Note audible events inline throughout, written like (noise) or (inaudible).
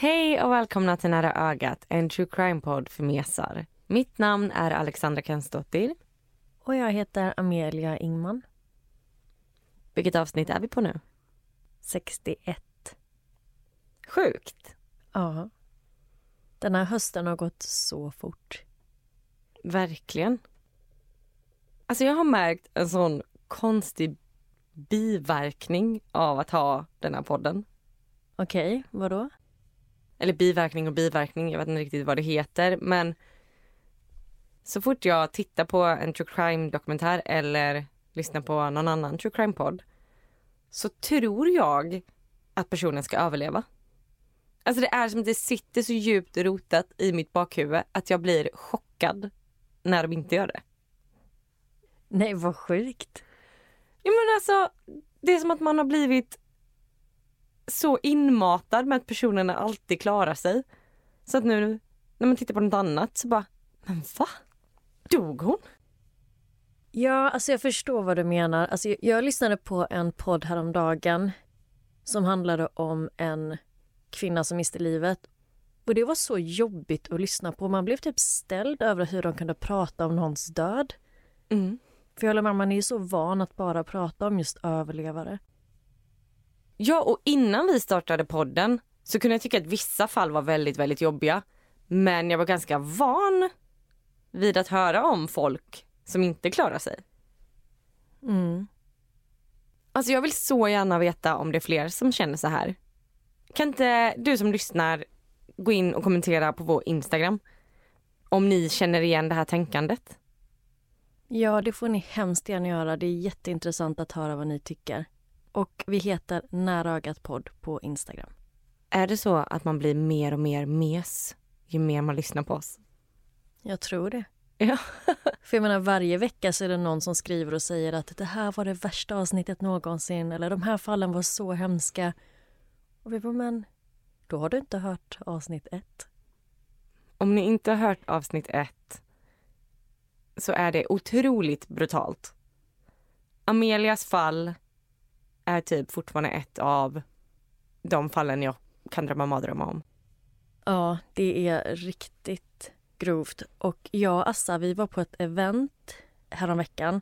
Hej och välkomna till Nära ögat, en true crime-podd för mesar. Mitt namn är Alexandra Kensdottir. Och jag heter Amelia Ingman. Vilket avsnitt är vi på nu? 61. Sjukt. Ja. Den här hösten har gått så fort. Verkligen. Alltså jag har märkt en sån konstig biverkning av att ha den här podden. Okej, vadå? Eller biverkning och biverkning, jag vet inte riktigt vad det heter. Men så fort jag tittar på en true crime dokumentär eller lyssnar på någon annan true crime podd så tror jag att personen ska överleva. Alltså det är som att det sitter så djupt rotat i mitt bakhuvud att jag blir chockad när de inte gör det. Nej, vad sjukt. Ja, men alltså, det är som att man har blivit så inmatad med att personerna alltid klarar sig. Så att nu när man tittar på något annat så bara, men va? Dog hon? Ja, alltså jag förstår vad du menar. Alltså jag, jag lyssnade på en podd häromdagen som handlade om en kvinna som miste livet. Och det var så jobbigt att lyssna på. Man blev typ ställd över hur de kunde prata om någons död. Mm. För jag håller med, man är ju så van att bara prata om just överlevare. Ja, och innan vi startade podden så kunde jag tycka att vissa fall var väldigt, väldigt jobbiga. Men jag var ganska van vid att höra om folk som inte klarar sig. Mm. Alltså jag vill så gärna veta om det är fler som känner så här. Kan inte du som lyssnar gå in och kommentera på vår Instagram om ni känner igen det här tänkandet? Ja, det får ni hemskt gärna göra. Det är jätteintressant att höra vad ni tycker. Och vi heter Nära ögat podd på Instagram. Är det så att man blir mer och mer mes ju mer man lyssnar på oss? Jag tror det. Ja. (laughs) För jag menar varje vecka så är det någon som skriver och säger att det här var det värsta avsnittet någonsin eller de här fallen var så hemska. Och vi bara, men då har du inte hört avsnitt ett. Om ni inte har hört avsnitt ett så är det otroligt brutalt. Amelias fall är typ fortfarande ett av de fallen jag kan drömma mardrömmar om. Ja, det är riktigt grovt. Och jag och Assa, vi var på ett event häromveckan.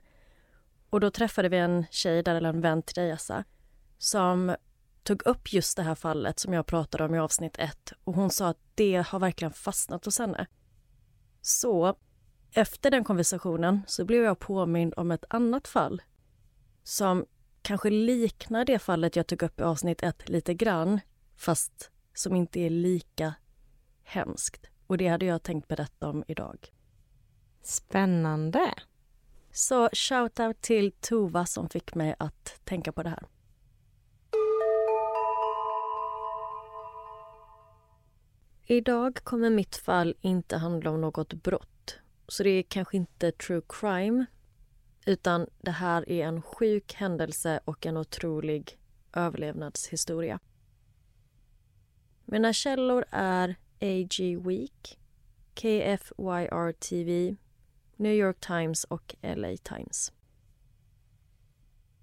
Och då träffade vi en tjej där, eller en vän till dig Assa, som tog upp just det här fallet som jag pratade om i avsnitt ett. Och hon sa att det har verkligen fastnat hos henne. Så efter den konversationen så blev jag påmind om ett annat fall som kanske liknar det fallet jag tog upp i avsnitt ett lite grann, fast som inte är lika hemskt. Och det hade jag tänkt berätta om idag. Spännande. Så shout-out till Tova som fick mig att tänka på det här. Idag kommer mitt fall inte handla om något brott. Så det är kanske inte true crime utan det här är en sjuk händelse och en otrolig överlevnadshistoria. Mina källor är AG Week, KFYR TV, New York Times och LA Times.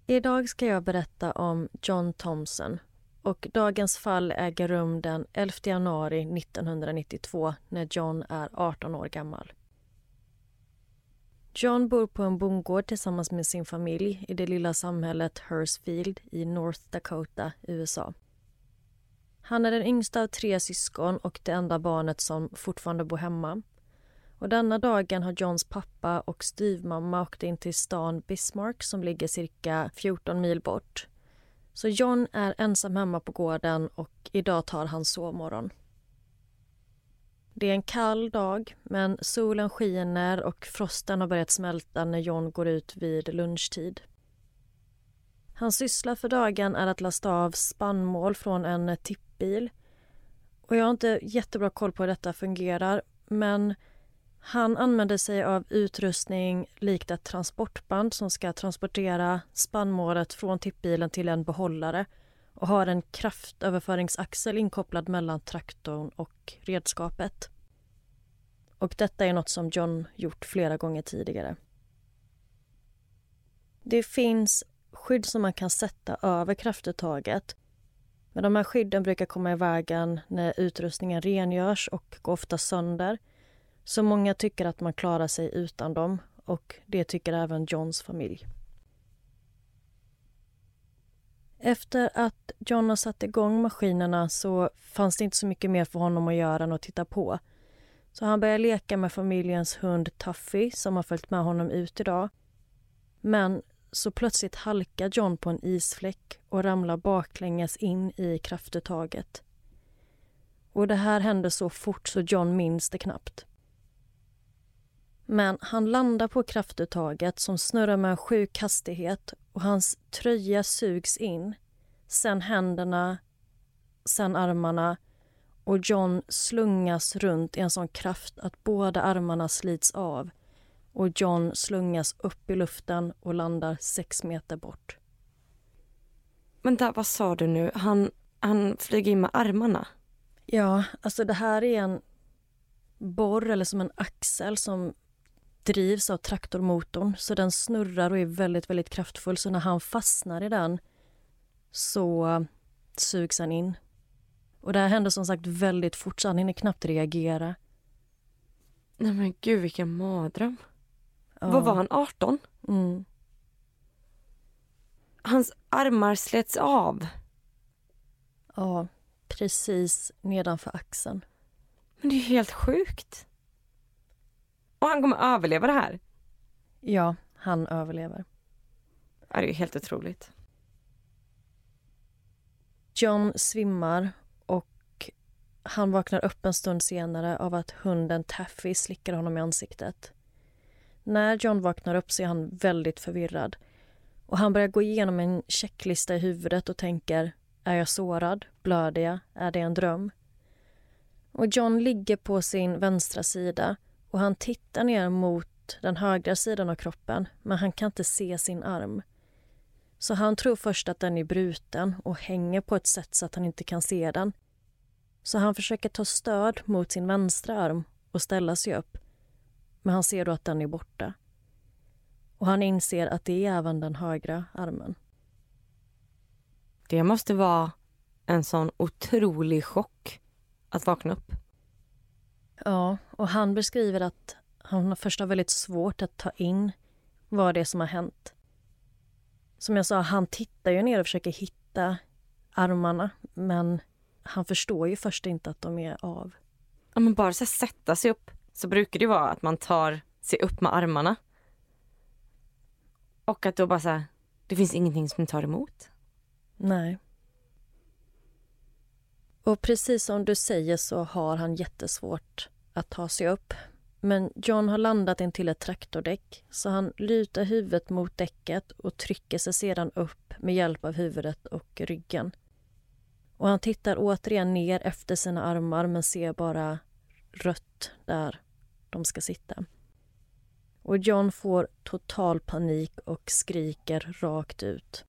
Idag ska jag berätta om John Thompson och dagens fall äger rum den 11 januari 1992 när John är 18 år gammal. John bor på en bondgård tillsammans med sin familj i det lilla samhället Hursfield i North Dakota, USA. Han är den yngsta av tre syskon och det enda barnet som fortfarande bor hemma. Och denna dagen har Johns pappa och styvmamma åkt in till stan Bismarck som ligger cirka 14 mil bort. Så John är ensam hemma på gården och idag tar han sovmorgon. Det är en kall dag, men solen skiner och frosten har börjat smälta när John går ut vid lunchtid. Hans syssla för dagen är att lasta av spannmål från en tippbil. Och jag har inte jättebra koll på hur detta fungerar, men han använder sig av utrustning likt ett transportband som ska transportera spannmålet från tippbilen till en behållare och har en kraftöverföringsaxel inkopplad mellan traktorn och redskapet. Och detta är något som John gjort flera gånger tidigare. Det finns skydd som man kan sätta över kraftuttaget. Men de här skydden brukar komma i vägen när utrustningen rengörs och går ofta sönder. Så många tycker att man klarar sig utan dem och det tycker även Johns familj. Efter att John har satt igång maskinerna så fanns det inte så mycket mer för honom att göra än att titta på. Så han börjar leka med familjens hund Tuffy som har följt med honom ut idag. Men så plötsligt halkar John på en isfläck och ramlar baklänges in i kraftuttaget. Och det här händer så fort så John minns det knappt. Men han landar på kraftuttaget som snurrar med en sjuk hastighet och hans tröja sugs in. Sen händerna, sen armarna och John slungas runt i en sån kraft att båda armarna slits av och John slungas upp i luften och landar sex meter bort. Vänta, vad sa du nu? Han, han flyger in med armarna? Ja, alltså det här är en borr eller som en axel som drivs av traktormotorn så den snurrar och är väldigt, väldigt kraftfull. Så när han fastnar i den så sugs han in. Och det här händer som sagt väldigt fort så han hinner knappt reagera. Nej men gud vilken mardröm. Ja. Vad var han, 18? Mm. Hans armar slets av. Ja, precis nedanför axeln. Men det är helt sjukt. Och han kommer överleva det här? Ja, han överlever. Ja, det är helt otroligt. John svimmar och han vaknar upp en stund senare av att hunden Taffy slickar honom i ansiktet. När John vaknar upp så är han väldigt förvirrad och han börjar gå igenom en checklista i huvudet och tänker är jag sårad? Blöder jag? Är det en dröm? Och John ligger på sin vänstra sida och han tittar ner mot den högra sidan av kroppen men han kan inte se sin arm. Så han tror först att den är bruten och hänger på ett sätt så att han inte kan se den. Så han försöker ta stöd mot sin vänstra arm och ställa sig upp. Men han ser då att den är borta. Och han inser att det är även den högra armen. Det måste vara en sån otrolig chock att vakna upp. Ja, och han beskriver att han först har väldigt svårt att ta in vad det är som har hänt. Som jag sa, han tittar ju ner och försöker hitta armarna men han förstår ju först inte att de är av. Ja, men bara så sätta sig upp så brukar det vara att man tar sig upp med armarna. Och att då bara så här, det finns ingenting som tar emot. Nej. Och precis som du säger så har han jättesvårt att ta sig upp. Men John har landat intill ett traktordäck så han lutar huvudet mot däcket och trycker sig sedan upp med hjälp av huvudet och ryggen. Och han tittar återigen ner efter sina armar men ser bara rött där de ska sitta. Och John får total panik och skriker rakt ut.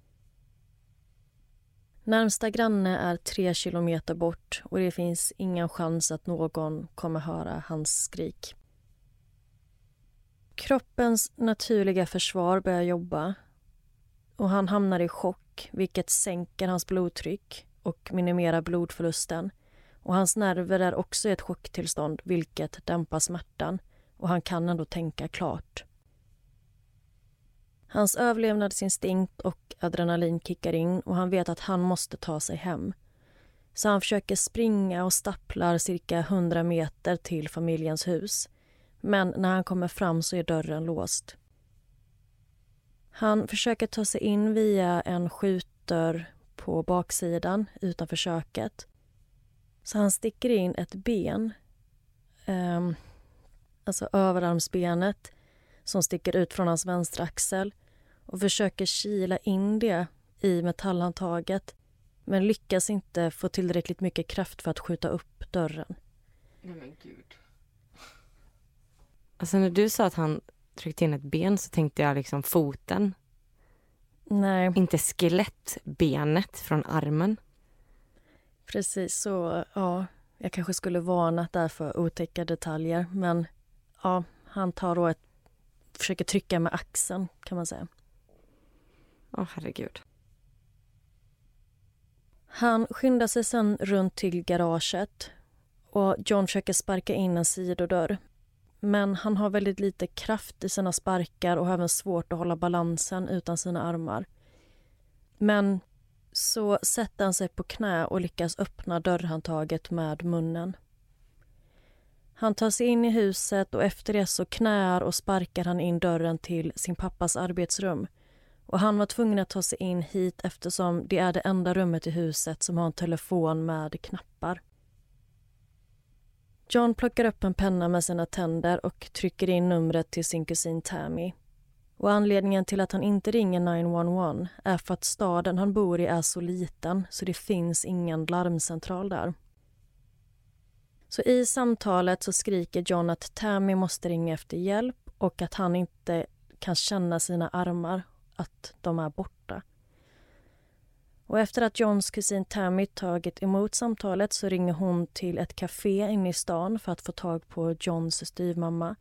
Närmsta granne är tre kilometer bort och det finns ingen chans att någon kommer höra hans skrik. Kroppens naturliga försvar börjar jobba och han hamnar i chock vilket sänker hans blodtryck och minimerar blodförlusten. Och hans nerver är också i ett chocktillstånd vilket dämpar smärtan och han kan ändå tänka klart. Hans överlevnadsinstinkt och adrenalin kickar in och han vet att han måste ta sig hem. Så han försöker springa och stapplar cirka 100 meter till familjens hus. Men när han kommer fram så är dörren låst. Han försöker ta sig in via en skjutdörr på baksidan utanför köket. Så han sticker in ett ben eh, alltså överarmsbenet som sticker ut från hans vänstra axel och försöker kila in det i metallhandtaget men lyckas inte få tillräckligt mycket kraft för att skjuta upp dörren. Nej men gud. Alltså när du sa att han tryckte in ett ben så tänkte jag liksom foten. Nej. Inte skelettbenet från armen. Precis så, ja. Jag kanske skulle varnat där för otäcka detaljer men ja, han tar då ett, försöker trycka med axeln kan man säga. Åh oh, herregud. Han skyndar sig sen runt till garaget och John försöker sparka in en sidodörr. Men han har väldigt lite kraft i sina sparkar och har även svårt att hålla balansen utan sina armar. Men så sätter han sig på knä och lyckas öppna dörrhandtaget med munnen. Han tar sig in i huset och efter det så knäar och sparkar han in dörren till sin pappas arbetsrum. Och Han var tvungen att ta sig in hit eftersom det är det enda rummet i huset som har en telefon med knappar. John plockar upp en penna med sina tänder och trycker in numret till sin kusin Tammy. Och Anledningen till att han inte ringer 911 är för att staden han bor i är så liten så det finns ingen larmcentral där. Så i samtalet så skriker John att Tammy måste ringa efter hjälp och att han inte kan känna sina armar, att de är borta. Och efter att Johns kusin Tammy tagit emot samtalet så ringer hon till ett café inne i stan för att få tag på Johns styvmamma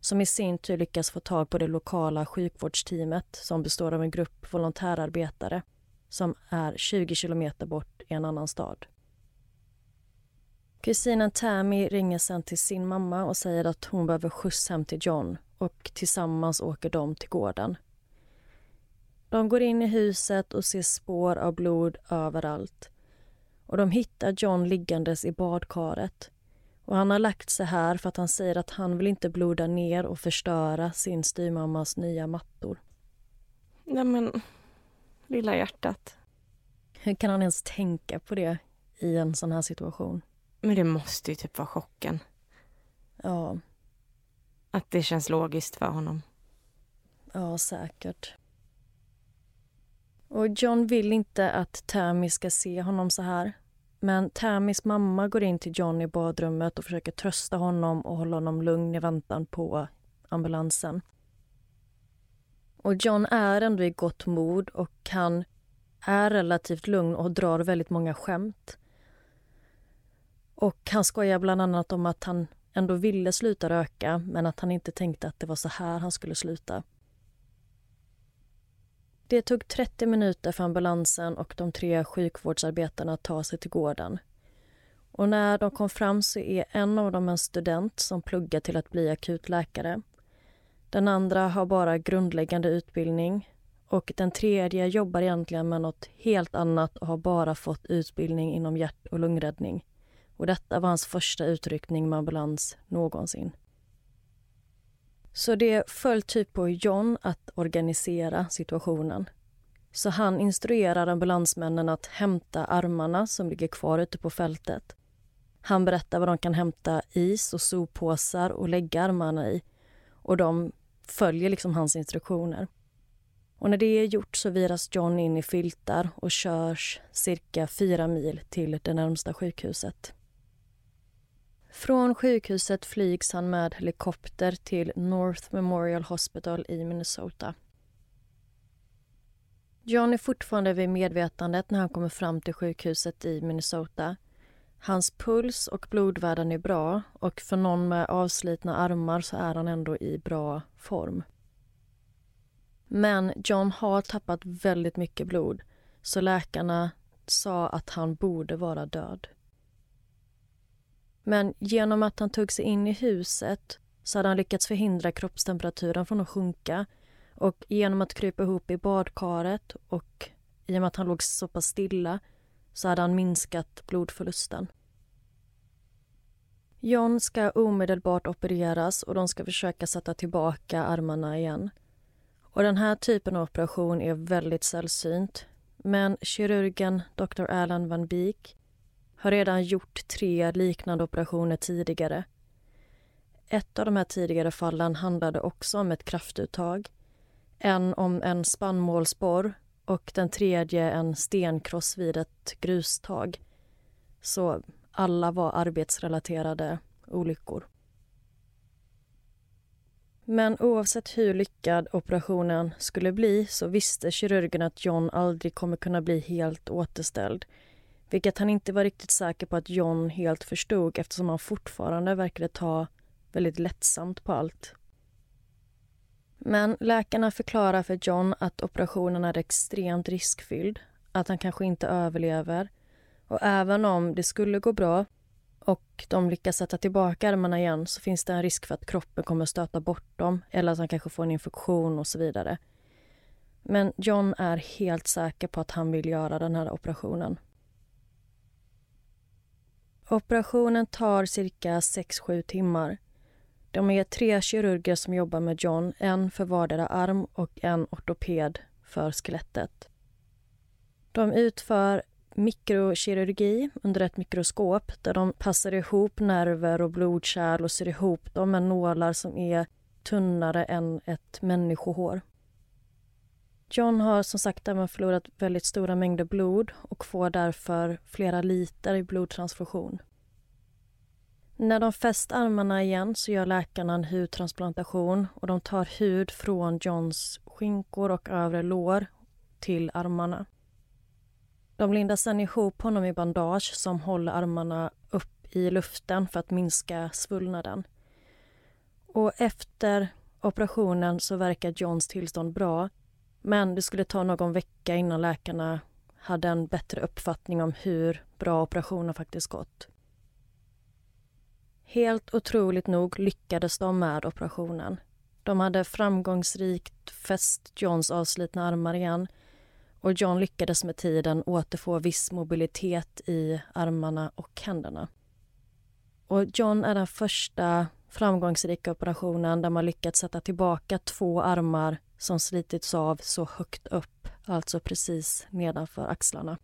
som i sin tur lyckas få tag på det lokala sjukvårdsteamet som består av en grupp volontärarbetare som är 20 kilometer bort i en annan stad. Kusinen Tammy ringer sen till sin mamma och säger att hon behöver skjuts hem till John och tillsammans åker de till gården. De går in i huset och ser spår av blod överallt. Och De hittar John liggandes i badkaret. Och Han har lagt sig här för att han säger att han vill inte bloda ner och förstöra sin styrmammas nya mattor. Nej men, lilla hjärtat. Hur kan han ens tänka på det i en sån här situation? Men det måste ju typ vara chocken. Ja. Att det känns logiskt för honom. Ja, säkert. Och John vill inte att Tammy ska se honom så här. Men Tammys mamma går in till John i badrummet och försöker trösta honom och hålla honom lugn i väntan på ambulansen. Och John är ändå i gott mod och han är relativt lugn och drar väldigt många skämt. Och han skojar bland annat om att han ändå ville sluta röka men att han inte tänkte att det var så här han skulle sluta. Det tog 30 minuter för ambulansen och de tre sjukvårdsarbetarna att ta sig till gården. Och när de kom fram så är en av dem en student som pluggar till att bli akutläkare. Den andra har bara grundläggande utbildning och den tredje jobbar egentligen med något helt annat och har bara fått utbildning inom hjärt och lungräddning. Och detta var hans första utryckning med ambulans någonsin. Så det föll typ på John att organisera situationen. Så han instruerar ambulansmännen att hämta armarna som ligger kvar ute på fältet. Han berättar vad de kan hämta is och soppåsar och lägga armarna i. Och de följer liksom hans instruktioner. Och när det är gjort så viras John in i filtar och körs cirka fyra mil till det närmsta sjukhuset. Från sjukhuset flygs han med helikopter till North Memorial Hospital i Minnesota. John är fortfarande vid medvetandet när han kommer fram till sjukhuset i Minnesota. Hans puls och blodvärden är bra och för någon med avslitna armar så är han ändå i bra form. Men John har tappat väldigt mycket blod så läkarna sa att han borde vara död. Men genom att han tog sig in i huset så hade han lyckats förhindra kroppstemperaturen från att sjunka och genom att krypa ihop i badkaret och i och med att han låg så pass stilla så hade han minskat blodförlusten. John ska omedelbart opereras och de ska försöka sätta tillbaka armarna igen. Och Den här typen av operation är väldigt sällsynt men kirurgen Dr. Alan Van Beek har redan gjort tre liknande operationer tidigare ett av de här tidigare fallen handlade också om ett kraftuttag. En om en spannmålsborr och den tredje en stenkross vid ett grustag. Så alla var arbetsrelaterade olyckor. Men oavsett hur lyckad operationen skulle bli så visste kirurgen att John aldrig kommer kunna bli helt återställd. Vilket han inte var riktigt säker på att John helt förstod eftersom han fortfarande verkade ta väldigt lättsamt på allt. Men läkarna förklarar för John att operationen är extremt riskfylld, att han kanske inte överlever och även om det skulle gå bra och de lyckas sätta tillbaka armarna igen så finns det en risk för att kroppen kommer stöta bort dem eller att han kanske får en infektion och så vidare. Men John är helt säker på att han vill göra den här operationen. Operationen tar cirka 6-7 timmar. De är tre kirurger som jobbar med John, en för vardera arm och en ortoped för skelettet. De utför mikrokirurgi under ett mikroskop där de passar ihop nerver och blodkärl och syr ihop dem med nålar som är tunnare än ett människohår. John har som sagt även förlorat väldigt stora mängder blod och får därför flera liter i blodtransfusion. När de fäst armarna igen så gör läkarna en hudtransplantation och de tar hud från Johns skinkor och övre lår till armarna. De lindar sen ihop honom i bandage som håller armarna upp i luften för att minska svullnaden. Och efter operationen så verkar Johns tillstånd bra men det skulle ta någon vecka innan läkarna hade en bättre uppfattning om hur bra operationen faktiskt gått. Helt otroligt nog lyckades de med operationen. De hade framgångsrikt fäst Johns avslitna armar igen och John lyckades med tiden återfå viss mobilitet i armarna och händerna. Och John är den första framgångsrika operationen där man lyckats sätta tillbaka två armar som slitits av så högt upp, alltså precis nedanför axlarna.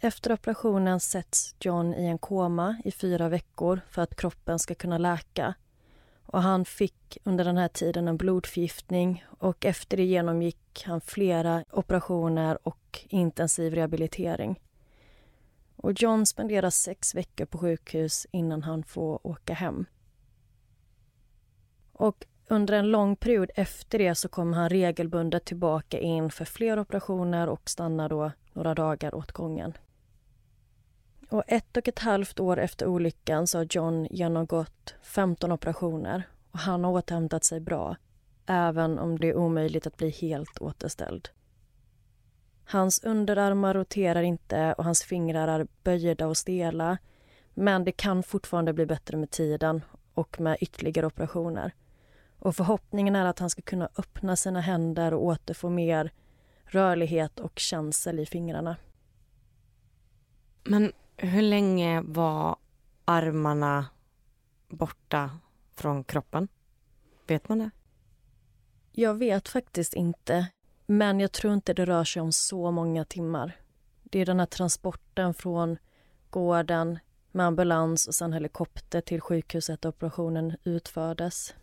Efter operationen sätts John i en koma i fyra veckor för att kroppen ska kunna läka och han fick under den här tiden en blodförgiftning och efter det genomgick han flera operationer och intensiv rehabilitering. Och John spenderar sex veckor på sjukhus innan han får åka hem. Och under en lång period efter det så kommer han regelbundet tillbaka in för fler operationer och stannar då några dagar åt gången. Och ett och ett halvt år efter olyckan så har John genomgått 15 operationer och han har återhämtat sig bra även om det är omöjligt att bli helt återställd. Hans underarmar roterar inte och hans fingrar är böjda och stela men det kan fortfarande bli bättre med tiden och med ytterligare operationer. Och förhoppningen är att han ska kunna öppna sina händer och återfå mer rörlighet och känsel i fingrarna. Men hur länge var armarna borta från kroppen? Vet man det? Jag vet faktiskt inte, men jag tror inte det rör sig om så många timmar. Det är den här transporten från gården med ambulans och sen helikopter till sjukhuset där operationen utfördes.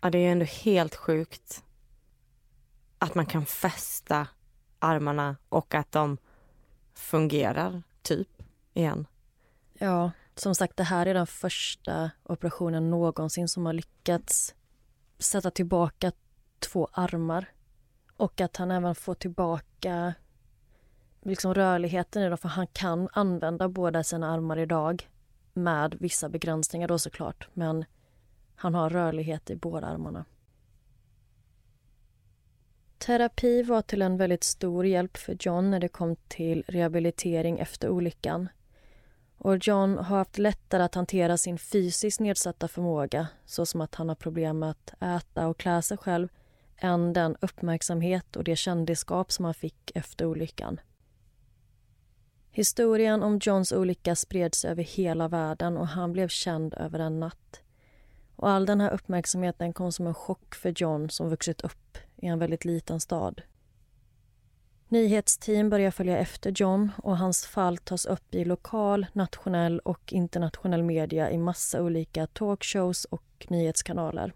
Ja, det är ändå helt sjukt att man kan fästa armarna och att de fungerar typ igen. Ja, som sagt, det här är den första operationen någonsin som har lyckats sätta tillbaka två armar. Och att han även får tillbaka liksom rörligheten i dem, för han kan använda båda sina armar idag med vissa begränsningar då såklart, men han har rörlighet i båda armarna. Terapi var till en väldigt stor hjälp för John när det kom till rehabilitering efter olyckan. Och John har haft lättare att hantera sin fysiskt nedsatta förmåga såsom att han har problem med att äta och klä sig själv än den uppmärksamhet och det kändisskap som han fick efter olyckan. Historien om Johns olycka spreds över hela världen och han blev känd över en natt. Och all den här uppmärksamheten kom som en chock för John som vuxit upp i en väldigt liten stad. Nyhetsteam börjar följa efter John och hans fall tas upp i lokal, nationell och internationell media i massa olika talkshows och nyhetskanaler.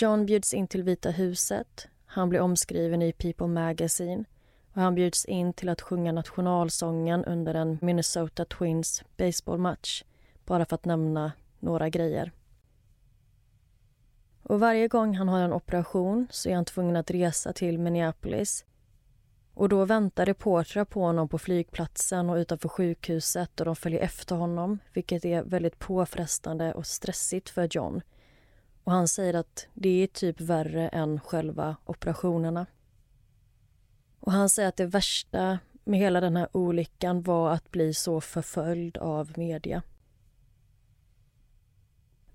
John bjuds in till Vita huset. Han blir omskriven i People Magazine och han bjuds in till att sjunga nationalsången under en Minnesota Twins baseballmatch bara för att nämna några grejer. Och varje gång han har en operation så är han tvungen att resa till Minneapolis. Och då väntar reportrar på honom på flygplatsen och utanför sjukhuset och de följer efter honom, vilket är väldigt påfrestande och stressigt för John. Och han säger att det är typ värre än själva operationerna. Och han säger att det värsta med hela den här olyckan var att bli så förföljd av media.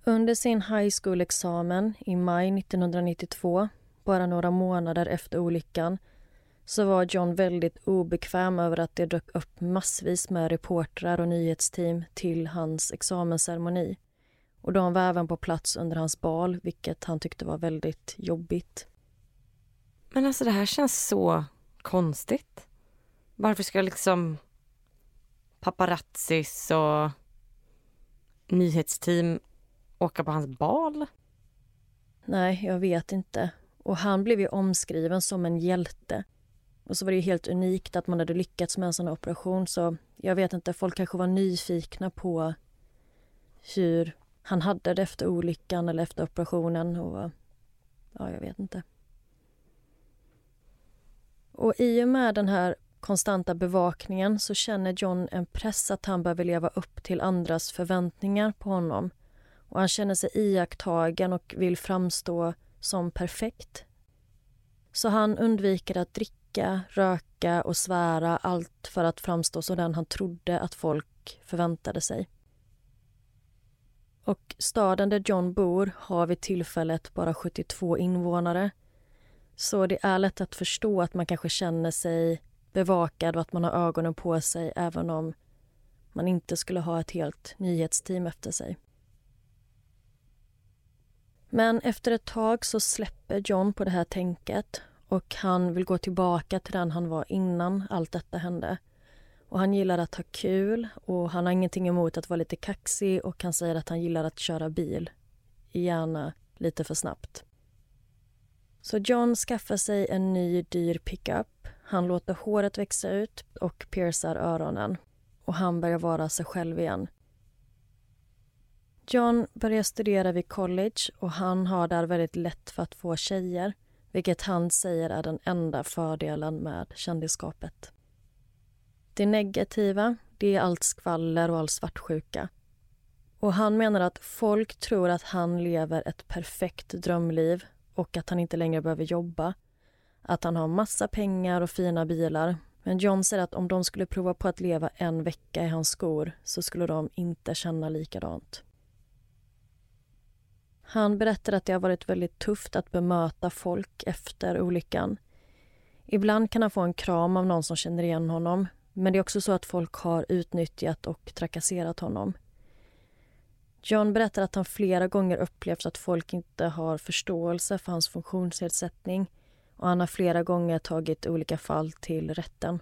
Under sin high school-examen i maj 1992, bara några månader efter olyckan så var John väldigt obekväm över att det dök upp massvis med reportrar och nyhetsteam till hans examensceremoni. Och de var även på plats under hans bal, vilket han tyckte var väldigt jobbigt. Men alltså det här känns så konstigt. Varför ska liksom paparazzis och nyhetsteam åka på hans bal? Nej, jag vet inte. Och han blev ju omskriven som en hjälte. Och så var det ju helt unikt att man hade lyckats med en sån operation så jag vet inte, folk kanske var nyfikna på hur han hade det efter olyckan eller efter operationen och ja, jag vet inte. Och i och med den här konstanta bevakningen så känner John en press att han behöver leva upp till andras förväntningar på honom och han känner sig iakttagen och vill framstå som perfekt. Så han undviker att dricka, röka och svära allt för att framstå som den han trodde att folk förväntade sig. Och staden där John bor har vid tillfället bara 72 invånare. Så det är lätt att förstå att man kanske känner sig bevakad och att man har ögonen på sig även om man inte skulle ha ett helt nyhetsteam efter sig. Men efter ett tag så släpper John på det här tänket och han vill gå tillbaka till den han var innan allt detta hände. Och Han gillar att ha kul och han har ingenting emot att vara lite kaxig och han säger att han gillar att köra bil. Gärna lite för snabbt. Så John skaffar sig en ny dyr pickup. Han låter håret växa ut och piercar öronen. Och han börjar vara sig själv igen. John börjar studera vid college och han har där väldigt lätt för att få tjejer vilket han säger är den enda fördelen med kändisskapet. Det negativa det är allt skvaller och all svartsjuka. Och Han menar att folk tror att han lever ett perfekt drömliv och att han inte längre behöver jobba. Att han har massa pengar och fina bilar. Men John säger att om de skulle prova på att leva en vecka i hans skor så skulle de inte känna likadant. Han berättar att det har varit väldigt tufft att bemöta folk efter olyckan. Ibland kan han få en kram av någon som känner igen honom men det är också så att folk har utnyttjat och trakasserat honom. John berättar att han flera gånger upplevt att folk inte har förståelse för hans funktionsnedsättning och han har flera gånger tagit olika fall till rätten.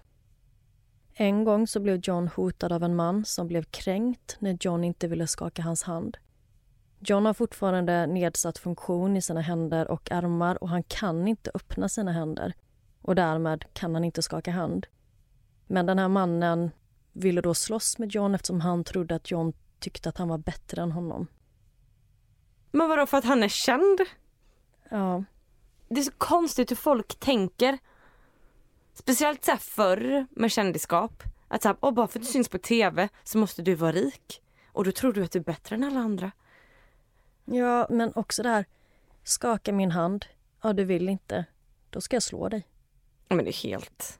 En gång så blev John hotad av en man som blev kränkt när John inte ville skaka hans hand. John har fortfarande nedsatt funktion i sina händer och armar och han kan inte öppna sina händer och därmed kan han inte skaka hand. Men den här mannen ville då slåss med John eftersom han trodde att John tyckte att han var bättre än honom. Men vadå, för att han är känd? Ja. Det är så konstigt hur folk tänker. Speciellt så här förr med kändisskap. Att så här, oh, bara för att du syns på tv så måste du vara rik. Och då tror du att du är bättre än alla andra. Ja, men också det här, skaka min hand. Ja, du vill inte. Då ska jag slå dig. Men det är helt...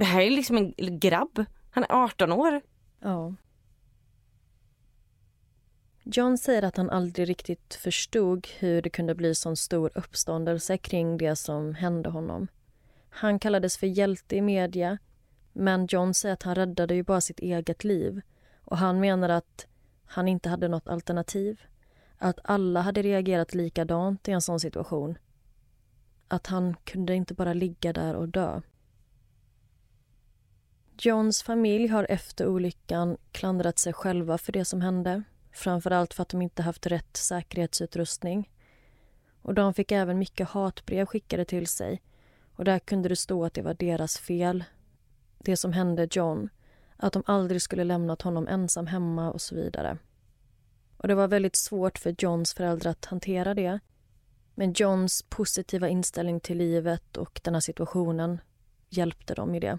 Det här är liksom en grabb. Han är 18 år. Ja. John säger att han aldrig riktigt förstod hur det kunde bli sån stor uppståndelse kring det som hände honom. Han kallades för hjälte i media, men John säger att han räddade ju bara sitt eget liv och han menar att han inte hade något alternativ. Att alla hade reagerat likadant i en sån situation. att han kunde inte bara ligga där och dö. Johns familj har efter olyckan klandrat sig själva för det som hände. Framförallt för att de inte haft rätt säkerhetsutrustning. Och de fick även mycket hatbrev skickade till sig. Och där kunde det stå att det var deras fel. Det som hände John. Att de aldrig skulle lämnat honom ensam hemma och så vidare. Och Det var väldigt svårt för Johns föräldrar att hantera det. Men Johns positiva inställning till livet och den här situationen hjälpte dem i det.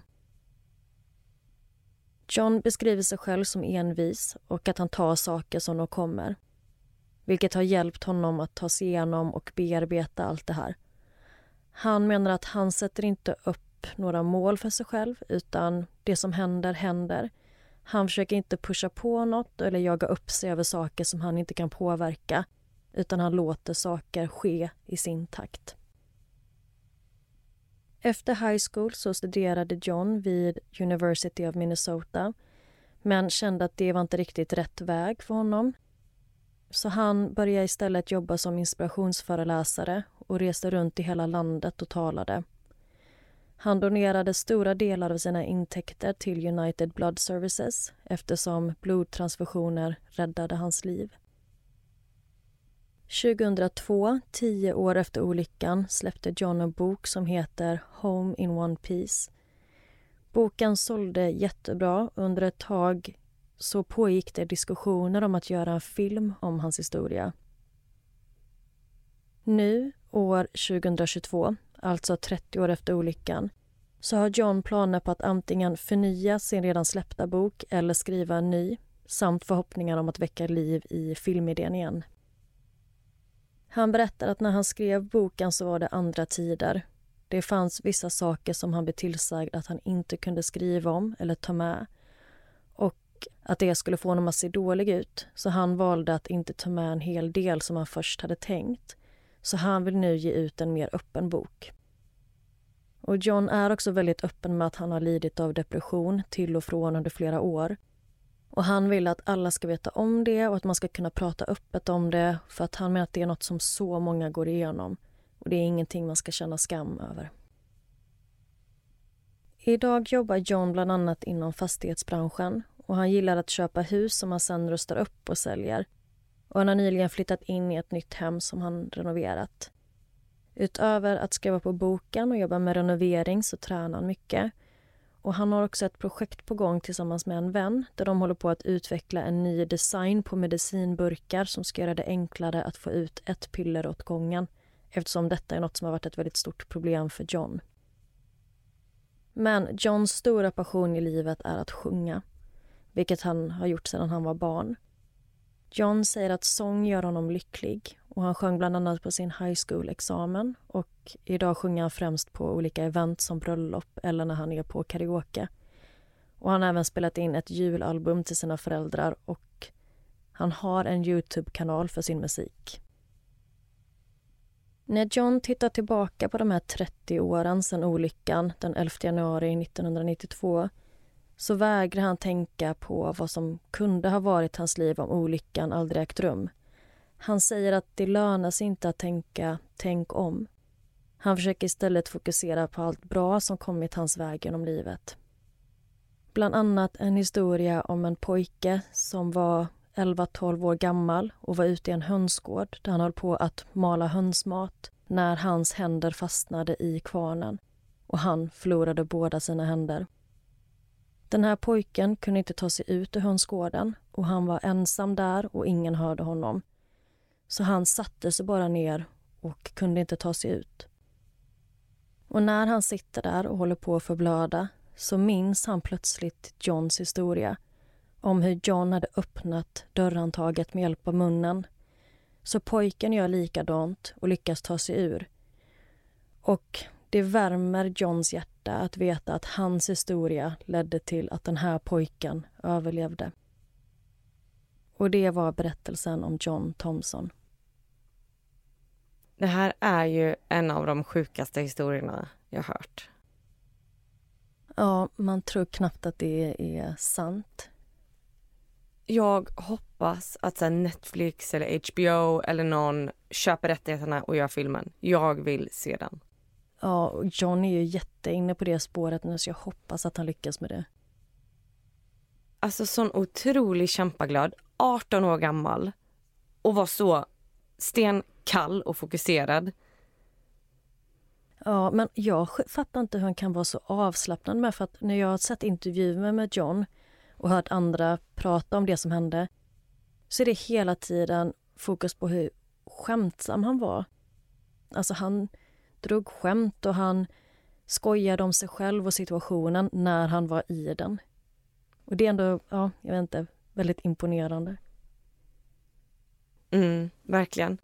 John beskriver sig själv som envis och att han tar saker som de kommer. Vilket har hjälpt honom att ta sig igenom och bearbeta allt det här. Han menar att han sätter inte upp några mål för sig själv utan det som händer, händer. Han försöker inte pusha på något eller jaga upp sig över saker som han inte kan påverka utan han låter saker ske i sin takt. Efter high school så studerade John vid University of Minnesota men kände att det var inte riktigt rätt väg för honom. Så han började istället jobba som inspirationsföreläsare och reste runt i hela landet och talade. Han donerade stora delar av sina intäkter till United Blood Services eftersom blodtransfusioner räddade hans liv. 2002, tio år efter olyckan, släppte John en bok som heter Home in One Piece. Boken sålde jättebra. Under ett tag så pågick det diskussioner om att göra en film om hans historia. Nu, år 2022, alltså 30 år efter olyckan så har John planer på att antingen förnya sin redan släppta bok eller skriva en ny samt förhoppningar om att väcka liv i filmidén igen. Han berättar att när han skrev boken så var det andra tider. Det fanns vissa saker som han blev tillsagd att han inte kunde skriva om eller ta med och att det skulle få honom att se dålig ut. Så han valde att inte ta med en hel del som han först hade tänkt. Så han vill nu ge ut en mer öppen bok. Och John är också väldigt öppen med att han har lidit av depression till och från under flera år och Han vill att alla ska veta om det och att man ska kunna prata öppet om det för att han menar att det är något som så många går igenom och det är ingenting man ska känna skam över. Idag jobbar John bland annat inom fastighetsbranschen och han gillar att köpa hus som han sen rustar upp och säljer. Och han har nyligen flyttat in i ett nytt hem som han renoverat. Utöver att skriva på boken och jobba med renovering så tränar han mycket och Han har också ett projekt på gång tillsammans med en vän där de håller på att utveckla en ny design på medicinburkar som ska göra det enklare att få ut ett piller åt gången eftersom detta är något som har varit ett väldigt stort problem för John. Men Johns stora passion i livet är att sjunga vilket han har gjort sedan han var barn. John säger att sång gör honom lycklig och han sjöng bland annat på sin high school-examen och idag sjunger han främst på olika event som bröllop eller när han är på karaoke. Och han har även spelat in ett julalbum till sina föräldrar och han har en Youtube-kanal för sin musik. När John tittar tillbaka på de här 30 åren sedan olyckan den 11 januari 1992 så vägrar han tänka på vad som kunde ha varit hans liv om olyckan aldrig ägt rum. Han säger att det lönar sig inte att tänka tänk om. Han försöker istället fokusera på allt bra som kommit hans väg genom livet. Bland annat en historia om en pojke som var 11-12 år gammal och var ute i en hönsgård där han höll på att mala hönsmat när hans händer fastnade i kvarnen och han förlorade båda sina händer. Den här pojken kunde inte ta sig ut ur hönsgården och han var ensam där och ingen hörde honom. Så han satte sig bara ner och kunde inte ta sig ut. Och när han sitter där och håller på att förblöda så minns han plötsligt Johns historia om hur John hade öppnat dörrhandtaget med hjälp av munnen. Så pojken gör likadant och lyckas ta sig ur. Och det värmer Johns hjärta att veta att hans historia ledde till att den här pojken överlevde. Och det var berättelsen om John Thompson. Det här är ju en av de sjukaste historierna jag hört. Ja, man tror knappt att det är sant. Jag hoppas att så Netflix eller HBO eller någon köper rättigheterna och gör filmen. Jag vill se den. Ja, John är ju jätteinne på det spåret nu så jag hoppas att han lyckas med det. Alltså sån otrolig kämpaglöd, 18 år gammal och var så stenkall och fokuserad. Ja, men jag fattar inte hur han kan vara så avslappnad med för att när jag har sett intervjuer med John och hört andra prata om det som hände så är det hela tiden fokus på hur skämtsam han var. Alltså han drog skämt och han skojade om sig själv och situationen när han var i den. Och det är ändå, ja, jag vet inte, väldigt imponerande. Mm, verkligen.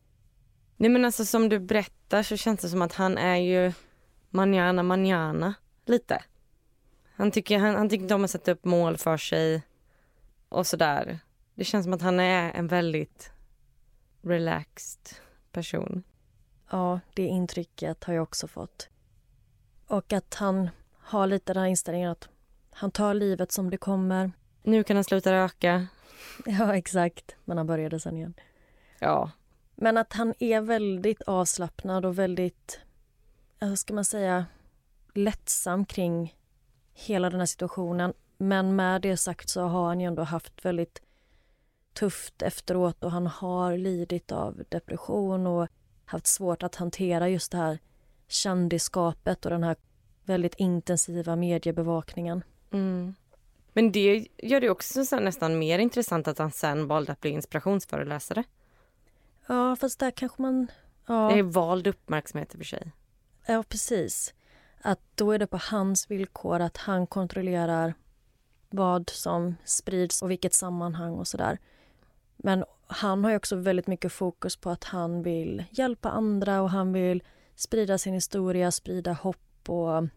Nej men alltså som du berättar så känns det som att han är ju manjana manjana lite. Han tycker, han, han tycker inte om att sätta upp mål för sig och sådär. Det känns som att han är en väldigt relaxed person. Ja, det intrycket har jag också fått. Och att han har lite den här inställningen att han tar livet som det kommer. Nu kan han sluta röka. (laughs) Ja, exakt. Men han började sen igen. Ja. Men att han är väldigt avslappnad och väldigt, vad ska man säga, lättsam kring hela den här situationen. Men med det sagt så har han ju ändå haft väldigt tufft efteråt och han har lidit av depression och haft svårt att hantera just det här kändisskapet och den här väldigt intensiva mediebevakningen. Mm. Men det gör det också nästan mer intressant att han sen valde att bli inspirationsföreläsare. Ja, fast där kanske man... Ja. Det är vald uppmärksamhet i och för sig. Ja, precis. Att då är det på hans villkor, att han kontrollerar vad som sprids och vilket sammanhang och sådär. Men han har också väldigt mycket fokus på att han vill hjälpa andra och han vill sprida sin historia, sprida hopp och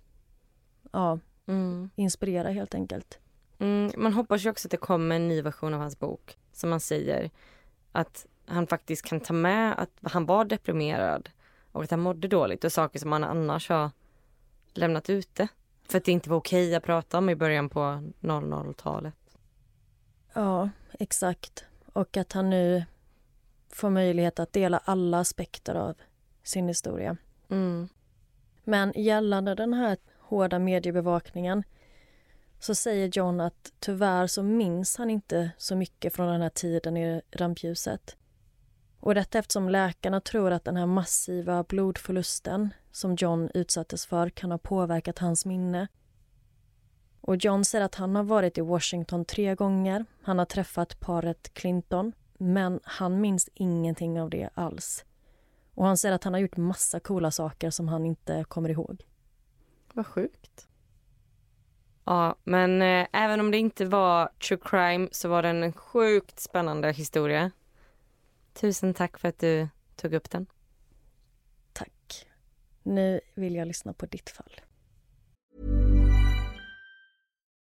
ja, mm. inspirera helt enkelt. Mm, man hoppas ju också att det kommer en ny version av hans bok. Som han säger, att han faktiskt kan ta med att han var deprimerad och att han mådde dåligt och saker som han annars har lämnat ute. För att det inte var okej att prata om i början på 00-talet. Ja, exakt. Och att han nu får möjlighet att dela alla aspekter av sin historia. Mm. Men gällande den här hårda mediebevakningen så säger John att tyvärr så minns han inte så mycket från den här tiden i rampljuset. Och detta eftersom läkarna tror att den här massiva blodförlusten som John utsattes för kan ha påverkat hans minne. Och John säger att han har varit i Washington tre gånger. Han har träffat paret Clinton, men han minns ingenting av det alls. Och han säger att han har gjort massa coola saker som han inte kommer ihåg. Vad sjukt. Ja, men eh, även om det inte var true crime så var det en sjukt spännande historia. Tusen tack för att du tog upp den. Tack. Nu vill jag lyssna på ditt fall.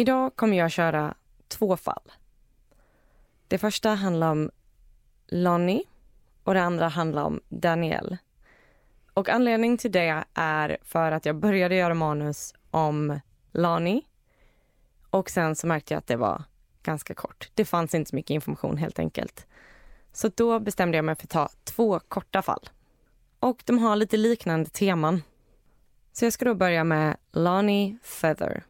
Idag kommer jag köra två fall. Det första handlar om Lonnie och det andra handlar om Danielle. Och anledningen till det är för att jag började göra manus om Lonnie och sen så märkte jag att det var ganska kort. Det fanns inte så mycket information helt enkelt. Så då bestämde jag mig för att ta två korta fall. Och de har lite liknande teman. Så jag ska då börja med Lonnie Feather.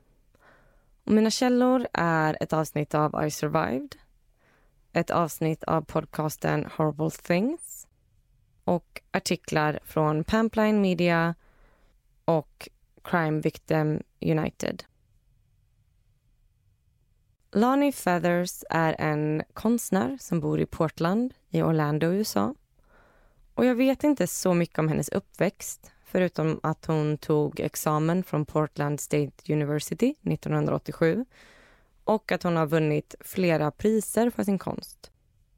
Och mina källor är ett avsnitt av I survived, ett avsnitt av podcasten Horrible things och artiklar från Pampline Media och Crime Victim United. Lonnie Feathers är en konstnär som bor i Portland i Orlando, USA. Och jag vet inte så mycket om hennes uppväxt förutom att hon tog examen från Portland State University 1987 och att hon har vunnit flera priser för sin konst.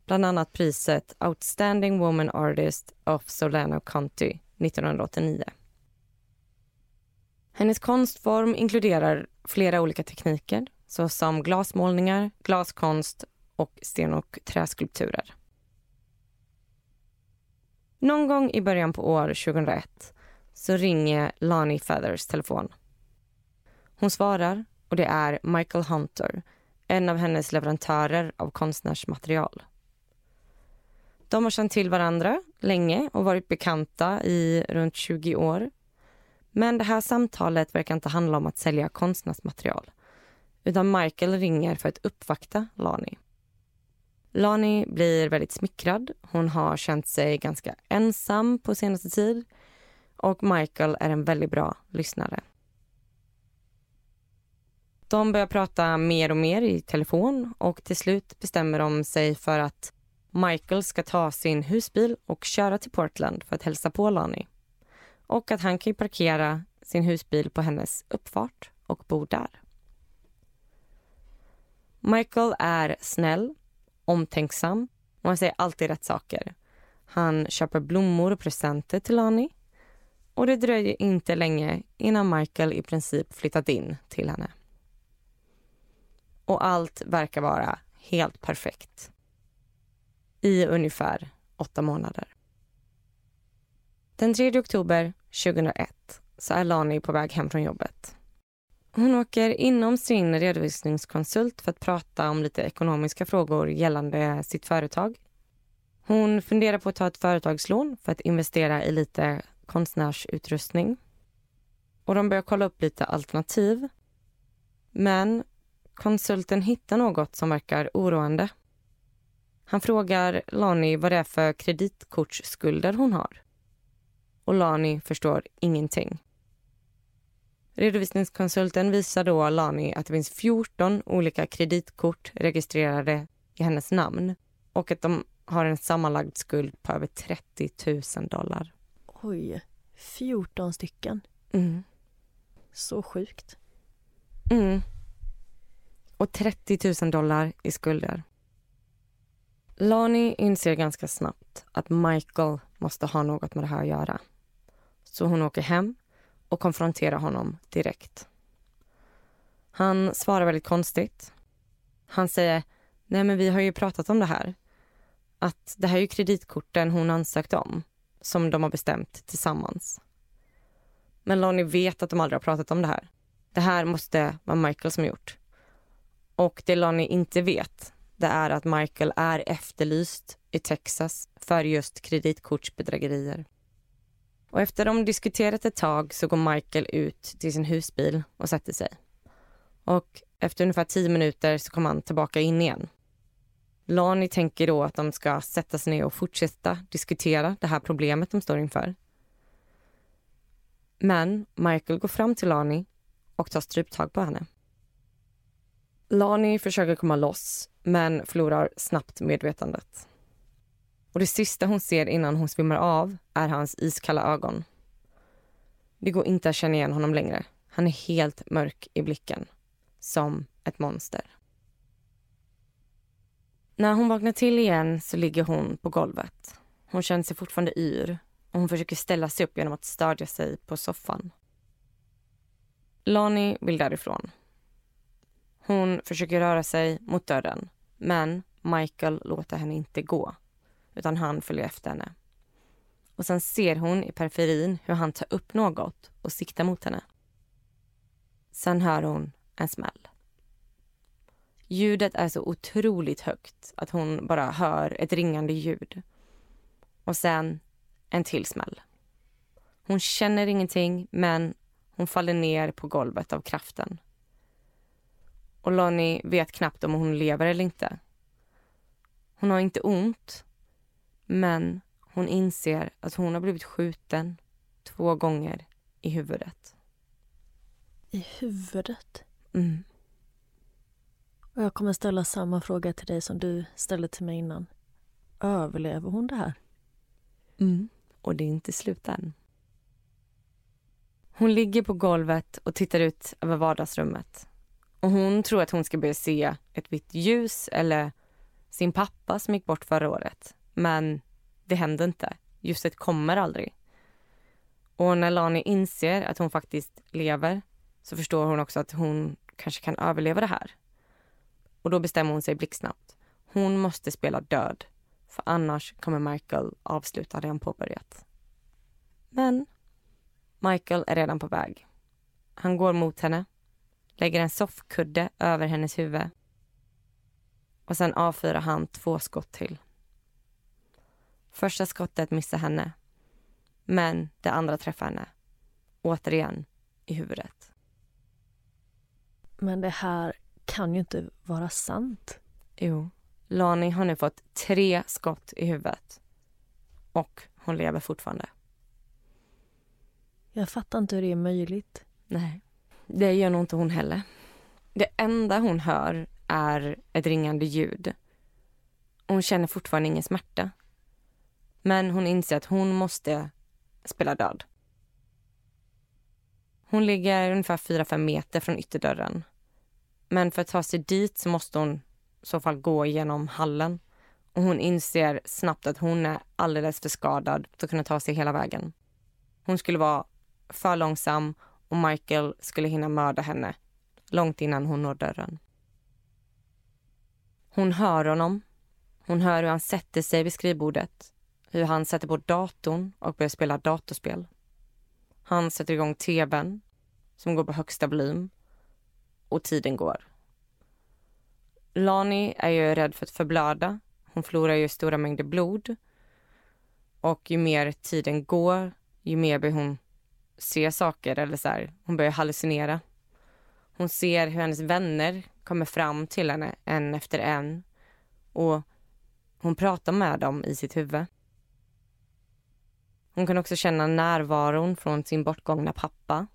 Bland annat priset Outstanding Woman Artist of Solano County 1989. Hennes konstform inkluderar flera olika tekniker såsom glasmålningar, glaskonst och sten och träskulpturer. Någon gång i början på år 2001 så ringer Lonnie Feathers telefon. Hon svarar och det är Michael Hunter, en av hennes leverantörer av konstnärsmaterial. De har känt till varandra länge och varit bekanta i runt 20 år. Men det här samtalet verkar inte handla om att sälja konstnärsmaterial utan Michael ringer för att uppvakta Lani. Lani blir väldigt smickrad. Hon har känt sig ganska ensam på senaste tid och Michael är en väldigt bra lyssnare. De börjar prata mer och mer i telefon och till slut bestämmer de sig för att Michael ska ta sin husbil och köra till Portland för att hälsa på Lani. Och att han kan parkera sin husbil på hennes uppfart och bo där. Michael är snäll, omtänksam och han säger alltid rätt saker. Han köper blommor och presenter till Lani och det dröjer inte länge innan Michael i princip flyttat in till henne. Och allt verkar vara helt perfekt. I ungefär åtta månader. Den 3 oktober 2001 så är Lani på väg hem från jobbet. Hon åker inom sin redovisningskonsult för att prata om lite ekonomiska frågor gällande sitt företag. Hon funderar på att ta ett företagslån för att investera i lite konstnärsutrustning. Och de börjar kolla upp lite alternativ. Men konsulten hittar något som verkar oroande. Han frågar Lani vad det är för kreditkortsskulder hon har. Och Lani förstår ingenting. Redovisningskonsulten visar då Lani att det finns 14 olika kreditkort registrerade i hennes namn och att de har en sammanlagd skuld på över 30 000 dollar. Oj, 14 stycken. Mm. Så sjukt. Mm. Och 30 000 dollar i skulder. Lani inser ganska snabbt att Michael måste ha något med det här att göra. Så hon åker hem och konfronterar honom direkt. Han svarar väldigt konstigt. Han säger, nej men vi har ju pratat om det här. Att det här är ju kreditkorten hon ansökt om, som de har bestämt tillsammans. Men Lonnie vet att de aldrig har pratat om det här. Det här måste vara Michael som gjort. Och det Lonnie inte vet, det är att Michael är efterlyst i Texas för just kreditkortsbedrägerier. Och efter de diskuterat ett tag så går Michael ut till sin husbil och sätter sig. Och efter ungefär tio minuter så kommer han tillbaka in igen. Lani tänker då att de ska sätta sig ner och fortsätta diskutera det här problemet de står inför. Men Michael går fram till Lani och tar stryptag på henne. Lani försöker komma loss, men förlorar snabbt medvetandet. Och det sista hon ser innan hon svimmar av är hans iskalla ögon. Det går inte att känna igen honom längre. Han är helt mörk i blicken. Som ett monster. När hon vaknar till igen så ligger hon på golvet. Hon känner sig fortfarande yr och hon försöker ställa sig upp genom att stödja sig på soffan. Lani vill därifrån. Hon försöker röra sig mot dörren men Michael låter henne inte gå utan han följer efter henne. Och sen ser hon i periferin hur han tar upp något och siktar mot henne. Sen hör hon en smäll. Ljudet är så otroligt högt att hon bara hör ett ringande ljud. Och sen en till smäll. Hon känner ingenting, men hon faller ner på golvet av kraften. Och Lonnie vet knappt om hon lever eller inte. Hon har inte ont, men hon inser att hon har blivit skjuten två gånger i huvudet. I huvudet? Mm. Och jag kommer ställa samma fråga till dig som du ställde till mig innan. Överlever hon det här? Mm. Och det är inte slut än. Hon ligger på golvet och tittar ut över vardagsrummet. Och hon tror att hon ska börja se ett vitt ljus eller sin pappa som gick bort förra året. Men det händer inte. Ljuset kommer aldrig. Och när Lani inser att hon faktiskt lever så förstår hon också att hon kanske kan överleva det här. Och då bestämmer hon sig blixtsnabbt. Hon måste spela död, för annars kommer Michael avsluta det han påbörjat. Men Michael är redan på väg. Han går mot henne, lägger en soffkudde över hennes huvud och sen avfyrar han två skott till. Första skottet missar henne, men det andra träffar henne. Återigen i huvudet. Men det här kan ju inte vara sant. Jo, Lani har nu fått tre skott i huvudet. Och hon lever fortfarande. Jag fattar inte hur det är möjligt. Nej, det gör nog inte hon heller. Det enda hon hör är ett ringande ljud. Hon känner fortfarande ingen smärta. Men hon inser att hon måste spela död. Hon ligger ungefär 4-5 meter från ytterdörren. Men för att ta sig dit så måste hon i så fall gå genom hallen. Och hon inser snabbt att hon är alldeles för skadad för att kunna ta sig hela vägen. Hon skulle vara för långsam och Michael skulle hinna mörda henne långt innan hon når dörren. Hon hör honom. Hon hör hur han sätter sig vid skrivbordet. Hur han sätter på datorn och börjar spela datorspel. Han sätter igång tvn som går på högsta volym och tiden går. Lani är ju rädd för att förblöda. Hon förlorar ju stora mängder blod. Och ju mer tiden går, ju mer börjar hon se saker eller så här, hon börjar hallucinera. Hon ser hur hennes vänner kommer fram till henne en efter en och hon pratar med dem i sitt huvud. Hon kan också känna närvaron från sin bortgångna pappa.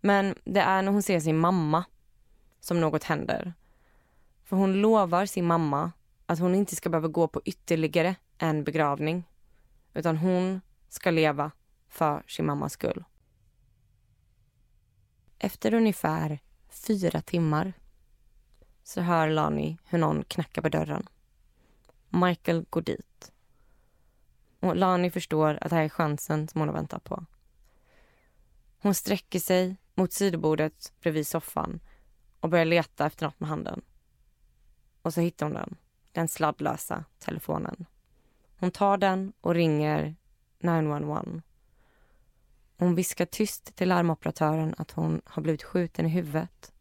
Men det är när hon ser sin mamma som något händer. För hon lovar sin mamma att hon inte ska behöva gå på ytterligare en begravning. Utan hon ska leva för sin mammas skull. Efter ungefär fyra timmar så hör Lani hur någon knackar på dörren. Michael går dit. Och Lani förstår att det här är chansen som hon har väntat på. Hon sträcker sig mot sidobordet bredvid soffan och börjar leta efter något med handen. Och så hittar hon den. Den sladdlösa telefonen. Hon tar den och ringer 911. Hon viskar tyst till larmoperatören att hon har blivit skjuten i huvudet.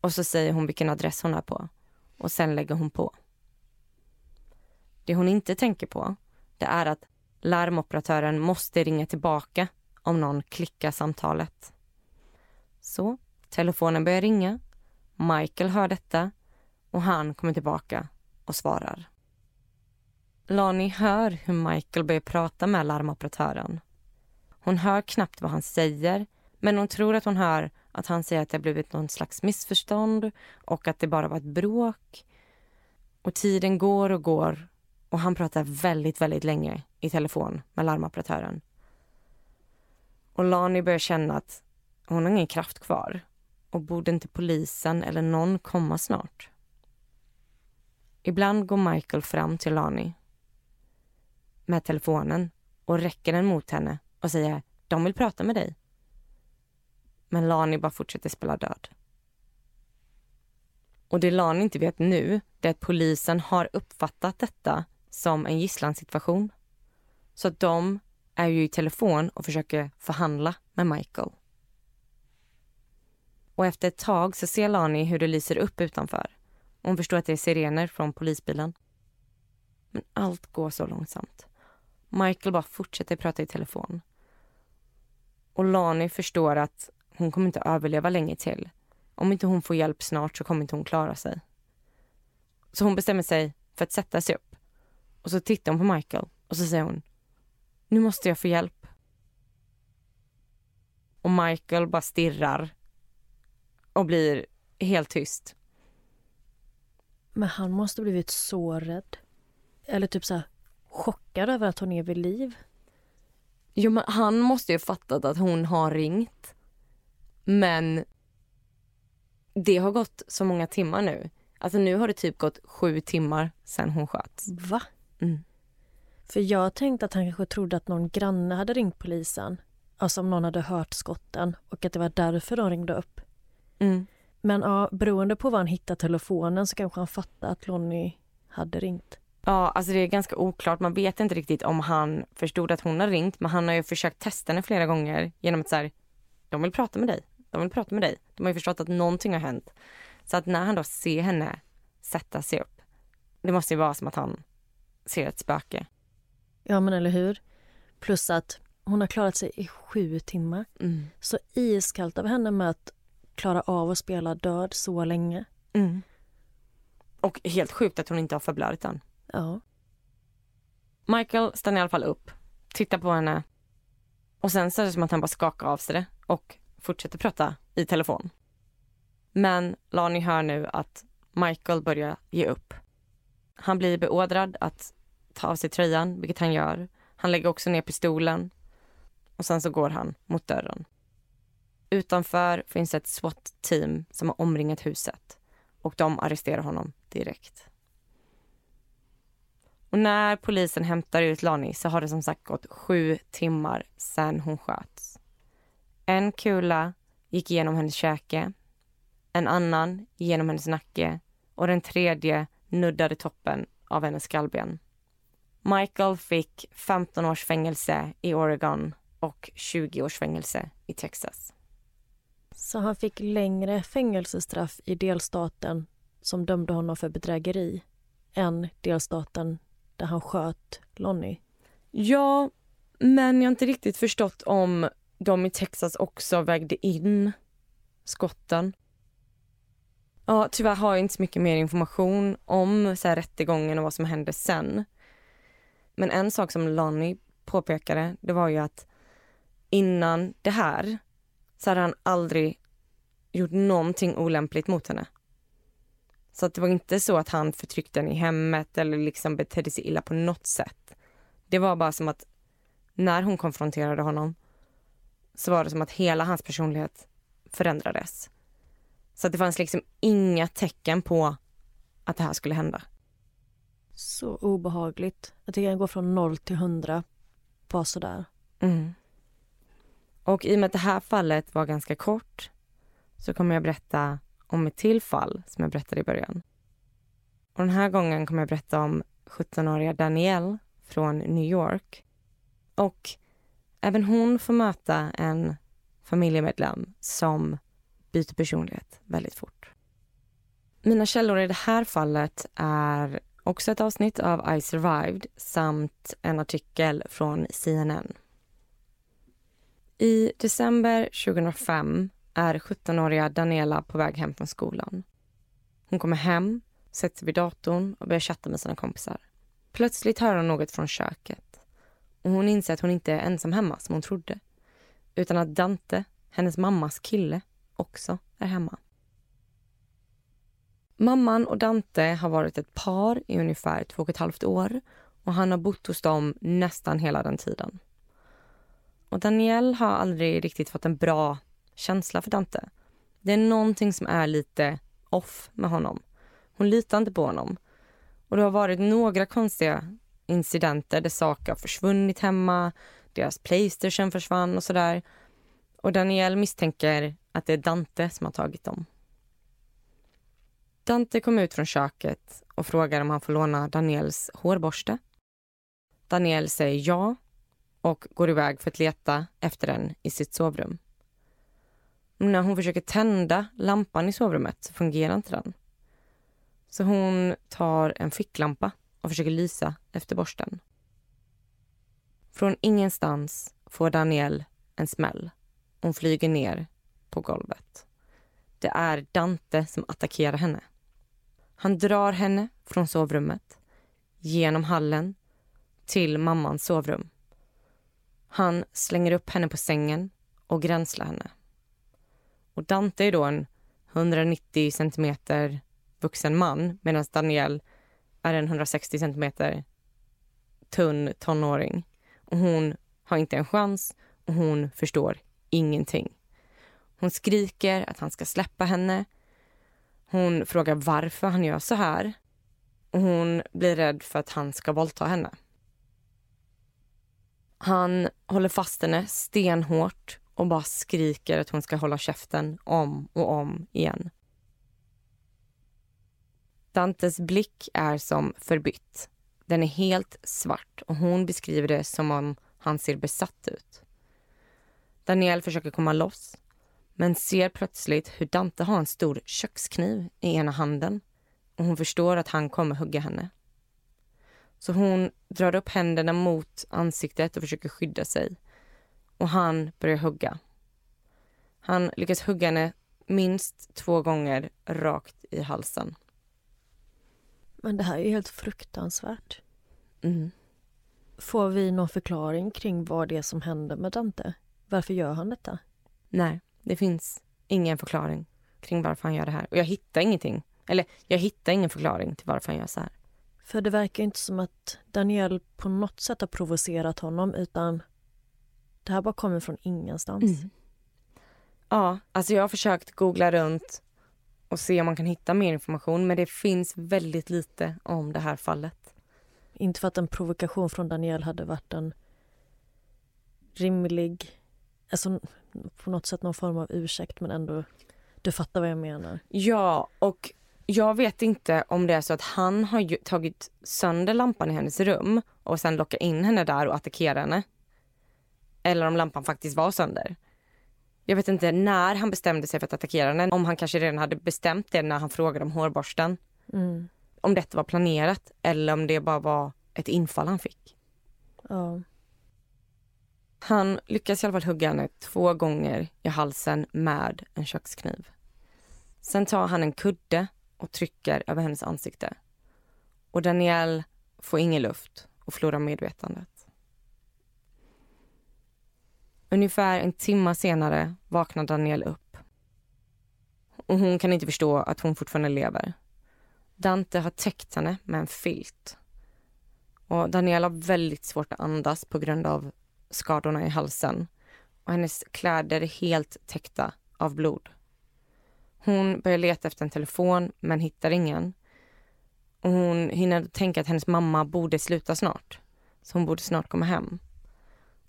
Och så säger hon vilken adress hon är på. Och sen lägger hon på. Det hon inte tänker på det är att larmoperatören måste ringa tillbaka om någon klickar samtalet. Så telefonen börjar ringa. Michael hör detta och han kommer tillbaka och svarar. Lani hör hur Michael börjar prata med larmoperatören. Hon hör knappt vad han säger men hon tror att hon hör att han säger att det har blivit någon slags missförstånd och att det bara var ett bråk. Och tiden går och går och han pratar väldigt, väldigt länge i telefon med larmoperatören. Och Lani börjar känna att hon har ingen kraft kvar och borde inte polisen eller någon komma snart? Ibland går Michael fram till Lani med telefonen och räcker den mot henne och säger de vill prata med dig. Men Lani bara fortsätter spela död. Och det Lani inte vet nu det är att polisen har uppfattat detta som en gisslansituation. Så att de är ju i telefon och försöker förhandla med Michael. Och efter ett tag så ser Lani hur det lyser upp utanför. hon förstår att det är sirener från polisbilen. Men allt går så långsamt. Michael bara fortsätter prata i telefon. Och Lani förstår att hon kommer inte överleva länge till. Om inte hon får hjälp snart så kommer inte hon klara sig. Så hon bestämmer sig för att sätta sig upp. Och så tittar hon på Michael och så säger hon Nu måste jag få hjälp. Och Michael bara stirrar och blir helt tyst. Men han måste blivit så rädd. Eller typ så här chockad över att hon är vid liv. Jo, men han måste ju fattat att hon har ringt. Men det har gått så många timmar nu. Alltså nu har det typ gått sju timmar sen hon sköts. Va? Mm. För jag tänkte att han kanske trodde att någon granne hade ringt polisen. Alltså om någon hade hört skotten och att det var därför de ringde upp. Mm. Men ja, beroende på var han hittade telefonen så kanske han fattade att Lonnie hade ringt. Ja, alltså det är ganska oklart. Man vet inte riktigt om han förstod att hon har ringt. Men han har ju försökt testa henne flera gånger genom att säga de vill prata med dig. De vill prata med dig. De har ju förstått att någonting har hänt. Så att när han då ser henne sätta sig upp. Det måste ju vara som att han ser ett spöke. Ja, men eller hur? Plus att hon har klarat sig i sju timmar. Mm. Så iskallt av henne med att klara av att spela död så länge. Mm. Och helt sjukt att hon inte har förblödigt än. Ja. Michael stannar i alla fall upp, tittar på henne och sen så är det som att han bara skakar av sig det och fortsätter prata i telefon. Men Lani hör nu att Michael börjar ge upp. Han blir beordrad att ta av sig tröjan, vilket han gör. Han lägger också ner pistolen och sen så går han mot dörren. Utanför finns ett SWAT-team som har omringat huset och de arresterar honom direkt. Och när polisen hämtar ut Lani så har det som sagt gått sju timmar sen hon sköts. En kula gick igenom hennes käke, en annan genom hennes nacke och den tredje nuddade toppen av hennes skallben. Michael fick 15 års fängelse i Oregon och 20 års fängelse i Texas. Så han fick längre fängelsestraff i delstaten som dömde honom för bedrägeri än delstaten där han sköt Lonnie. Ja, men jag har inte riktigt förstått om de i Texas också vägde in skotten. Ja, tyvärr har jag inte så mycket mer information om så här, rättegången och vad som hände sen. Men en sak som Lonnie påpekade, det var ju att innan det här så hade han aldrig gjort någonting olämpligt mot henne. Så att det var inte så att han förtryckte henne i hemmet eller liksom betedde sig illa på något sätt. Det var bara som att när hon konfronterade honom så var det som att hela hans personlighet förändrades. Så att det fanns liksom inga tecken på att det här skulle hända. Så obehagligt. Att det kan gå från noll till hundra bara sådär. Mm. Och i och med att det här fallet var ganska kort så kommer jag berätta om ett till fall som jag berättade i början. Och den här gången kommer jag berätta om 17-åriga Danielle från New York. Och även hon får möta en familjemedlem som byter personlighet väldigt fort. Mina källor i det här fallet är också ett avsnitt av I survived samt en artikel från CNN. I december 2005 är 17-åriga Daniela på väg hem från skolan. Hon kommer hem, sätter sig vid datorn och börjar chatta med sina kompisar. Plötsligt hör hon något från köket och hon inser att hon inte är ensam hemma som hon trodde utan att Dante, hennes mammas kille, också är hemma. Mamman och Dante har varit ett par i ungefär två och ett halvt år och han har bott hos dem nästan hela den tiden. Och Danielle har aldrig riktigt fått en bra känsla för Dante. Det är någonting som är lite off med honom. Hon litar inte på honom. Och det har varit några konstiga incidenter där saker har försvunnit hemma, deras Playstation försvann och sådär. Och Danielle misstänker att det är Dante som har tagit dem. Dante kommer ut från köket och frågar om han får låna Daniels hårborste. Daniel säger ja och går iväg för att leta efter den i sitt sovrum. Men när hon försöker tända lampan i sovrummet så fungerar inte den. Så hon tar en ficklampa och försöker lysa efter borsten. Från ingenstans får Daniel en smäll. Hon flyger ner på golvet. Det är Dante som attackerar henne. Han drar henne från sovrummet, genom hallen, till mammans sovrum. Han slänger upp henne på sängen och gränslar henne. Och Dante är då en 190 centimeter vuxen man medan Daniel är en 160 centimeter tunn tonåring. Och hon har inte en chans och hon förstår ingenting. Hon skriker att han ska släppa henne. Hon frågar varför han gör så här. Och hon blir rädd för att han ska våldta henne. Han håller fast henne stenhårt och bara skriker att hon ska hålla käften om och om igen. Dantes blick är som förbytt. Den är helt svart och hon beskriver det som om han ser besatt ut. Daniel försöker komma loss men ser plötsligt hur Dante har en stor kökskniv i ena handen och hon förstår att han kommer hugga henne. Så hon drar upp händerna mot ansiktet och försöker skydda sig. Och han börjar hugga. Han lyckas hugga henne minst två gånger rakt i halsen. Men det här är helt fruktansvärt. Mm. Får vi någon förklaring kring vad det är som händer med Dante? Varför gör han detta? Nej, det finns ingen förklaring kring varför han gör det här. Och jag hittar ingenting. Eller jag hittar ingen förklaring till varför han gör så här. För det verkar inte som att Daniel på något sätt har provocerat honom utan det här bara kommer från ingenstans. Mm. Ja, alltså jag har försökt googla runt och se om man kan hitta mer information men det finns väldigt lite om det här fallet. Inte för att en provokation från Daniel hade varit en rimlig, alltså på något sätt någon form av ursäkt men ändå, du fattar vad jag menar. Ja, och jag vet inte om det är så att han har tagit sönder lampan i hennes rum och sen lockat in henne där och attackerat henne. Eller om lampan faktiskt var sönder. Jag vet inte när han bestämde sig för att attackera henne. Om han kanske redan hade bestämt det när han frågade om hårborsten. Mm. Om detta var planerat eller om det bara var ett infall han fick. Ja. Han lyckas i alla fall hugga henne två gånger i halsen med en kökskniv. Sen tar han en kudde och trycker över hennes ansikte. Och Danielle får ingen luft och förlorar medvetandet. Ungefär en timme senare vaknar Danielle upp. Och hon kan inte förstå att hon fortfarande lever. Dante har täckt henne med en filt. Och Danielle har väldigt svårt att andas på grund av skadorna i halsen. Och hennes kläder är helt täckta av blod. Hon börjar leta efter en telefon men hittar ingen. Och hon hinner tänka att hennes mamma borde sluta snart. Så hon borde snart komma hem.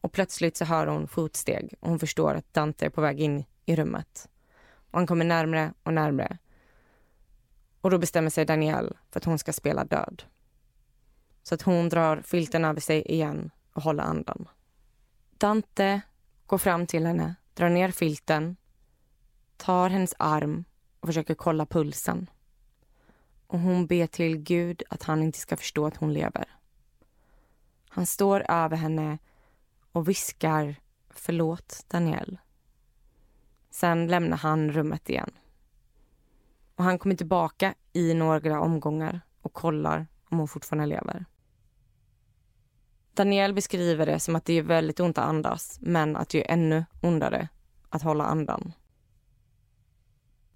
Och plötsligt så hör hon fotsteg och hon förstår att Dante är på väg in i rummet. Och han kommer närmre och närmre. Och då bestämmer sig Danielle för att hon ska spela död. Så att hon drar filten över sig igen och håller andan. Dante går fram till henne, drar ner filten tar hennes arm och försöker kolla pulsen. Och hon ber till Gud att han inte ska förstå att hon lever. Han står över henne och viskar förlåt Daniel. Sen lämnar han rummet igen. Och han kommer tillbaka i några omgångar och kollar om hon fortfarande lever. Daniel beskriver det som att det är väldigt ont att andas men att det är ännu ondare att hålla andan.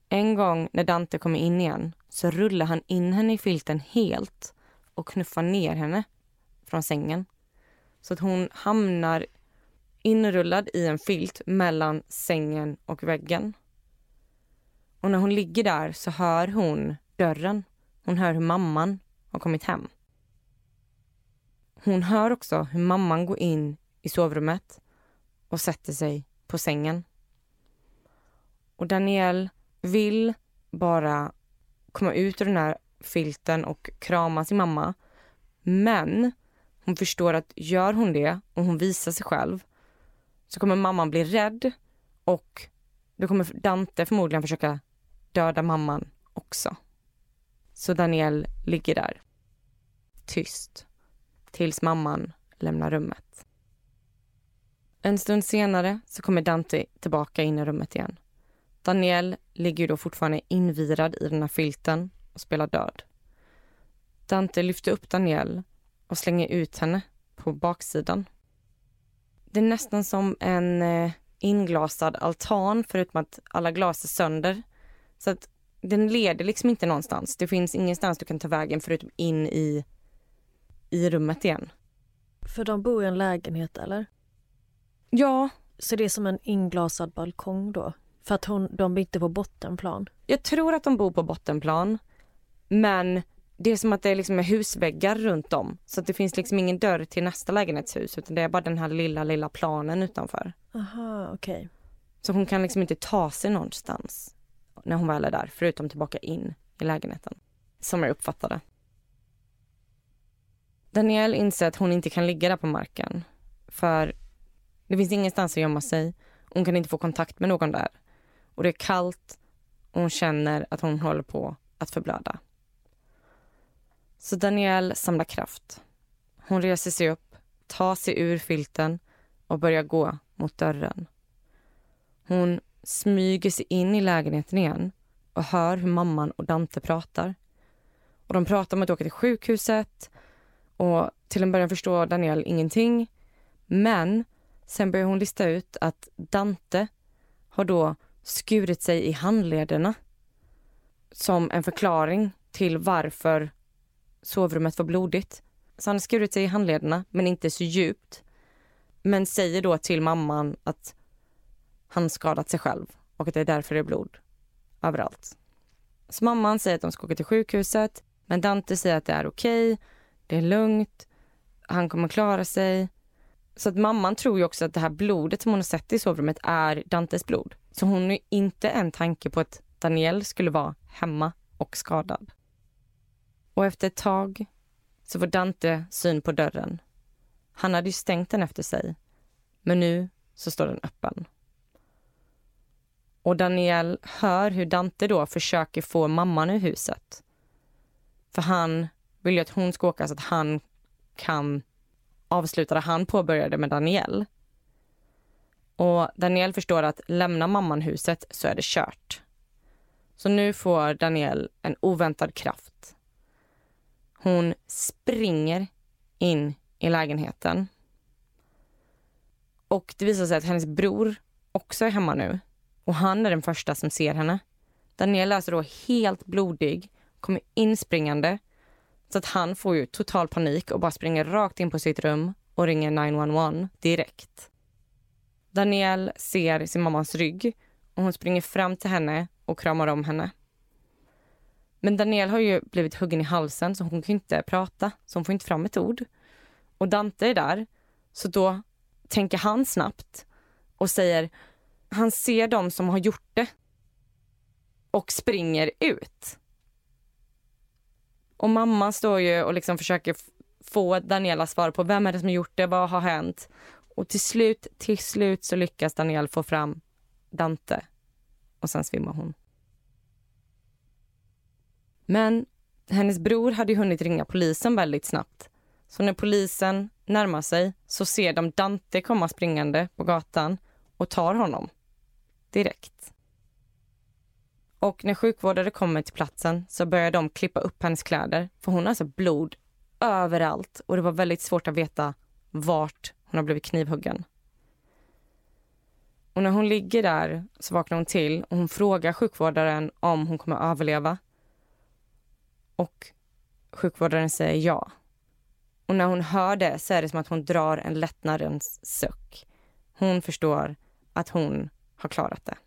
En gång när Dante kommer in igen så rullar han in henne i filten helt och knuffar ner henne från sängen. Så att hon hamnar inrullad i en filt mellan sängen och väggen. Och när hon ligger där så hör hon dörren. Hon hör hur mamman har kommit hem. Hon hör också hur mamman går in i sovrummet och sätter sig på sängen. Och Danielle vill bara komma ut ur den här filten och krama sin mamma. Men hon förstår att gör hon det och hon visar sig själv så kommer mamman bli rädd och då kommer Dante förmodligen försöka döda mamman också. Så Daniel ligger där, tyst, tills mamman lämnar rummet. En stund senare så kommer Dante tillbaka in i rummet igen. Daniel ligger då fortfarande invirad i den här filten och spelar död. Dante lyfter upp Daniel och slänger ut henne på baksidan. Det är nästan som en eh, inglasad altan förutom att alla glas är sönder. Så att den leder liksom inte någonstans. Det finns ingenstans du kan ta vägen förutom in i, i rummet igen. För de bor i en lägenhet eller? Ja, Så det är som en inglasad balkong då? För att hon, de är inte på bottenplan? jag tror att de bor på bottenplan. Men det är som att det är liksom husväggar runt om. Så att det finns liksom ingen dörr till nästa lägenhetshus utan det är bara den här lilla, lilla planen utanför. Aha, okej. Så hon kan liksom inte ta sig någonstans när hon väl är där, förutom tillbaka in i lägenheten. Som jag uppfattade. Danielle inser att hon inte kan ligga där på marken. För det finns ingenstans att gömma sig. Hon kan inte få kontakt med någon där. Och det är kallt och hon känner att hon håller på att förblöda. Så Danielle samlar kraft. Hon reser sig upp, tar sig ur filten och börjar gå mot dörren. Hon smyger sig in i lägenheten igen och hör hur mamman och Dante pratar. Och De pratar om att åka till sjukhuset och till en början förstår Daniel ingenting. Men sen börjar hon lista ut att Dante har då skurit sig i handlederna som en förklaring till varför sovrummet var blodigt. Så han har skurit sig i handlederna, men inte så djupt. Men säger då till mamman att han skadat sig själv och att det är därför det är blod överallt. Så mamman säger att de ska åka till sjukhuset, men Dante säger att det är okej, det är lugnt, han kommer klara sig. Så att mamman tror ju också att det här blodet som hon har sett i sovrummet är Dantes blod. Så hon har inte en tanke på att Daniel skulle vara hemma och skadad. Och efter ett tag så får Dante syn på dörren. Han hade ju stängt den efter sig, men nu så står den öppen. Och Daniel hör hur Dante då försöker få mamman ur huset. För han vill ju att hon ska åka så att han kan avsluta det han påbörjade med Daniel. Och Daniel förstår att lämnar mamman huset så är det kört. Så nu får Daniel en oväntad kraft. Hon springer in i lägenheten. Och det visar sig att hennes bror också är hemma nu. Och han är den första som ser henne. Daniel är alltså då helt blodig, kommer inspringande. Så att han får ju total panik och bara springer rakt in på sitt rum och ringer 911 direkt. Daniel ser sin mammas rygg och hon springer fram till henne och kramar om henne. Men Daniel har ju blivit huggen i halsen så hon kan inte prata, så hon får inte fram ett ord. Och Dante är där, så då tänker han snabbt och säger han ser dem som har gjort det och springer ut. Och mamman står ju och liksom försöker få Daniela svar på vem är det som har gjort det, vad har hänt? Och till slut, till slut så lyckas Daniel få fram Dante och sen svimmar hon. Men hennes bror hade hunnit ringa polisen väldigt snabbt. Så när polisen närmar sig så ser de Dante komma springande på gatan och tar honom direkt. Och när sjukvårdare kommer till platsen så börjar de klippa upp hennes kläder för hon har alltså blod överallt och det var väldigt svårt att veta vart hon har blivit knivhuggen. Och när hon ligger där så vaknar hon till och hon frågar sjukvårdaren om hon kommer att överleva. Och sjukvårdaren säger ja. Och när hon hör det så är det som att hon drar en lättnadens suck. Hon förstår att hon har klarat det.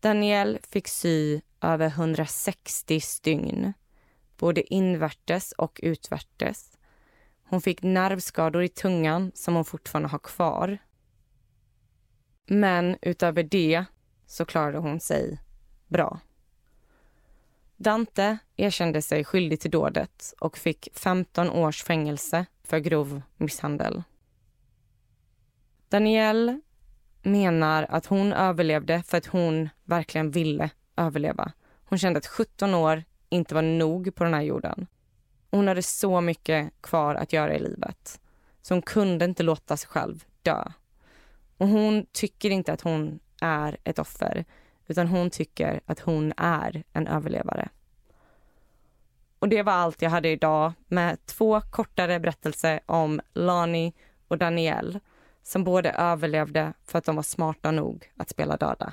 Danielle fick sy över 160 stygn, både invärtes och utvärtes. Hon fick nervskador i tungan som hon fortfarande har kvar. Men utöver det så klarade hon sig bra. Dante erkände sig skyldig till dådet och fick 15 års fängelse för grov misshandel. Danielle menar att hon överlevde för att hon verkligen ville överleva. Hon kände att 17 år inte var nog på den här jorden. Hon hade så mycket kvar att göra i livet. Så hon kunde inte låta sig själv dö. Och hon tycker inte att hon är ett offer utan hon tycker att hon är en överlevare. Och det var allt jag hade idag med två kortare berättelser om Lani och Danielle som både överlevde för att de var smarta nog att spela döda.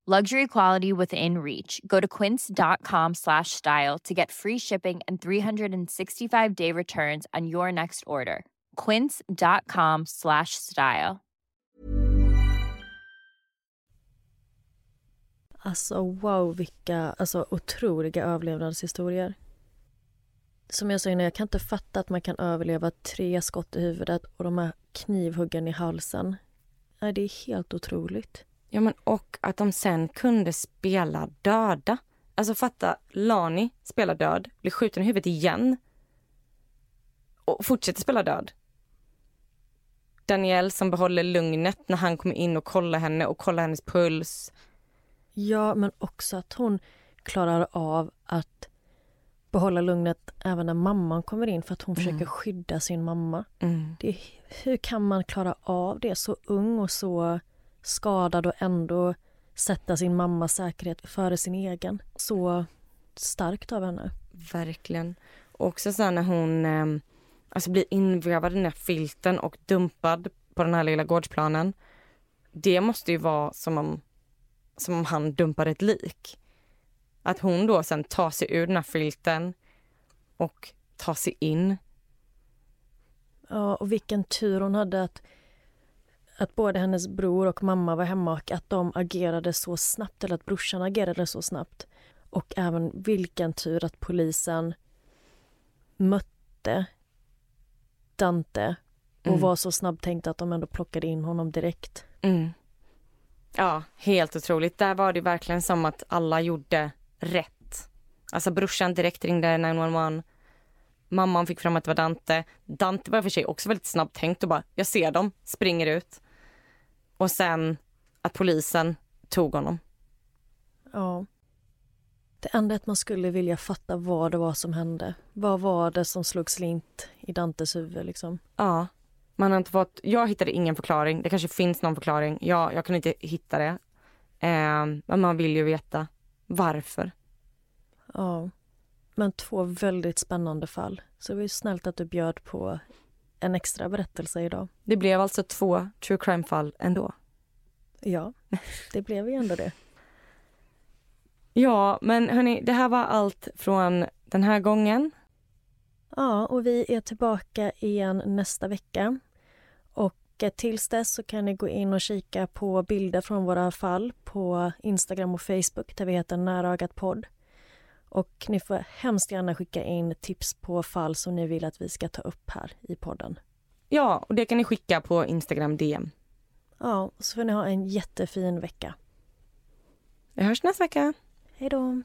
Luxury quality within reach. Go to quince.com slash style to get free shipping and 365-day returns on your next order. quince.com slash style. Alltså wow, vilka alltså, otroliga överlevnadshistorier. Som jag sa innan, jag kan inte fatta att man kan överleva tre skott i huvudet och de här knivhuggen i halsen. Nej, det är helt otroligt. Ja, men och att de sen kunde spela döda. Alltså fatta, Lani spelar död, blir skjuten i huvudet igen och fortsätter spela död. Daniel som behåller lugnet när han kommer in och kollar henne och kollar hennes puls. Ja, men också att hon klarar av att behålla lugnet även när mamman kommer in för att hon försöker skydda sin mamma. Mm. Det, hur kan man klara av det så ung och så skadad och ändå sätta sin mammas säkerhet före sin egen? Så starkt av henne. Verkligen. Och också sen när hon eh, alltså blir invevad i den här filten och dumpad på den här lilla gårdsplanen. Det måste ju vara som om, som om han dumpade ett lik. Att hon då sen tar sig ur den här filten och tar sig in. Ja, och vilken tur hon hade att, att både hennes bror och mamma var hemma och att de agerade så snabbt, eller att brorsan agerade så snabbt. Och även vilken tur att polisen mötte Dante och Mm. var så snabbtänkt att de ändå plockade in honom direkt. Mm. Ja, helt otroligt. Där var det verkligen som att alla gjorde rätt. Alltså brorsan direkt ringde 911. Mamman fick fram att det var Dante. Dante var i och för sig också väldigt snabbt tänkt och bara, jag ser dem, springer ut. Och sen att polisen tog honom. Ja. Det enda är att man skulle vilja fatta vad det var som hände. Vad var det som slog slint i Dantes huvud liksom? Ja, man har inte fått, jag hittade ingen förklaring. Det kanske finns någon förklaring. Jag, jag kunde inte hitta det. Eh, men man vill ju veta varför. Ja. Men två väldigt spännande fall. Så det var ju snällt att du bjöd på en extra berättelse idag. Det blev alltså två true crime-fall ändå. Ja, det blev ju ändå det. Ja, men hörni, det här var allt från den här gången. Ja, och vi är tillbaka igen nästa vecka. Och eh, tills dess så kan ni gå in och kika på bilder från våra fall på Instagram och Facebook där vi heter Nära ögat podd. Och ni får hemskt gärna skicka in tips på fall som ni vill att vi ska ta upp här i podden. Ja, och det kan ni skicka på Instagram DM. Ja, så får ni ha en jättefin vecka. Vi hörs nästa vecka. Hej då.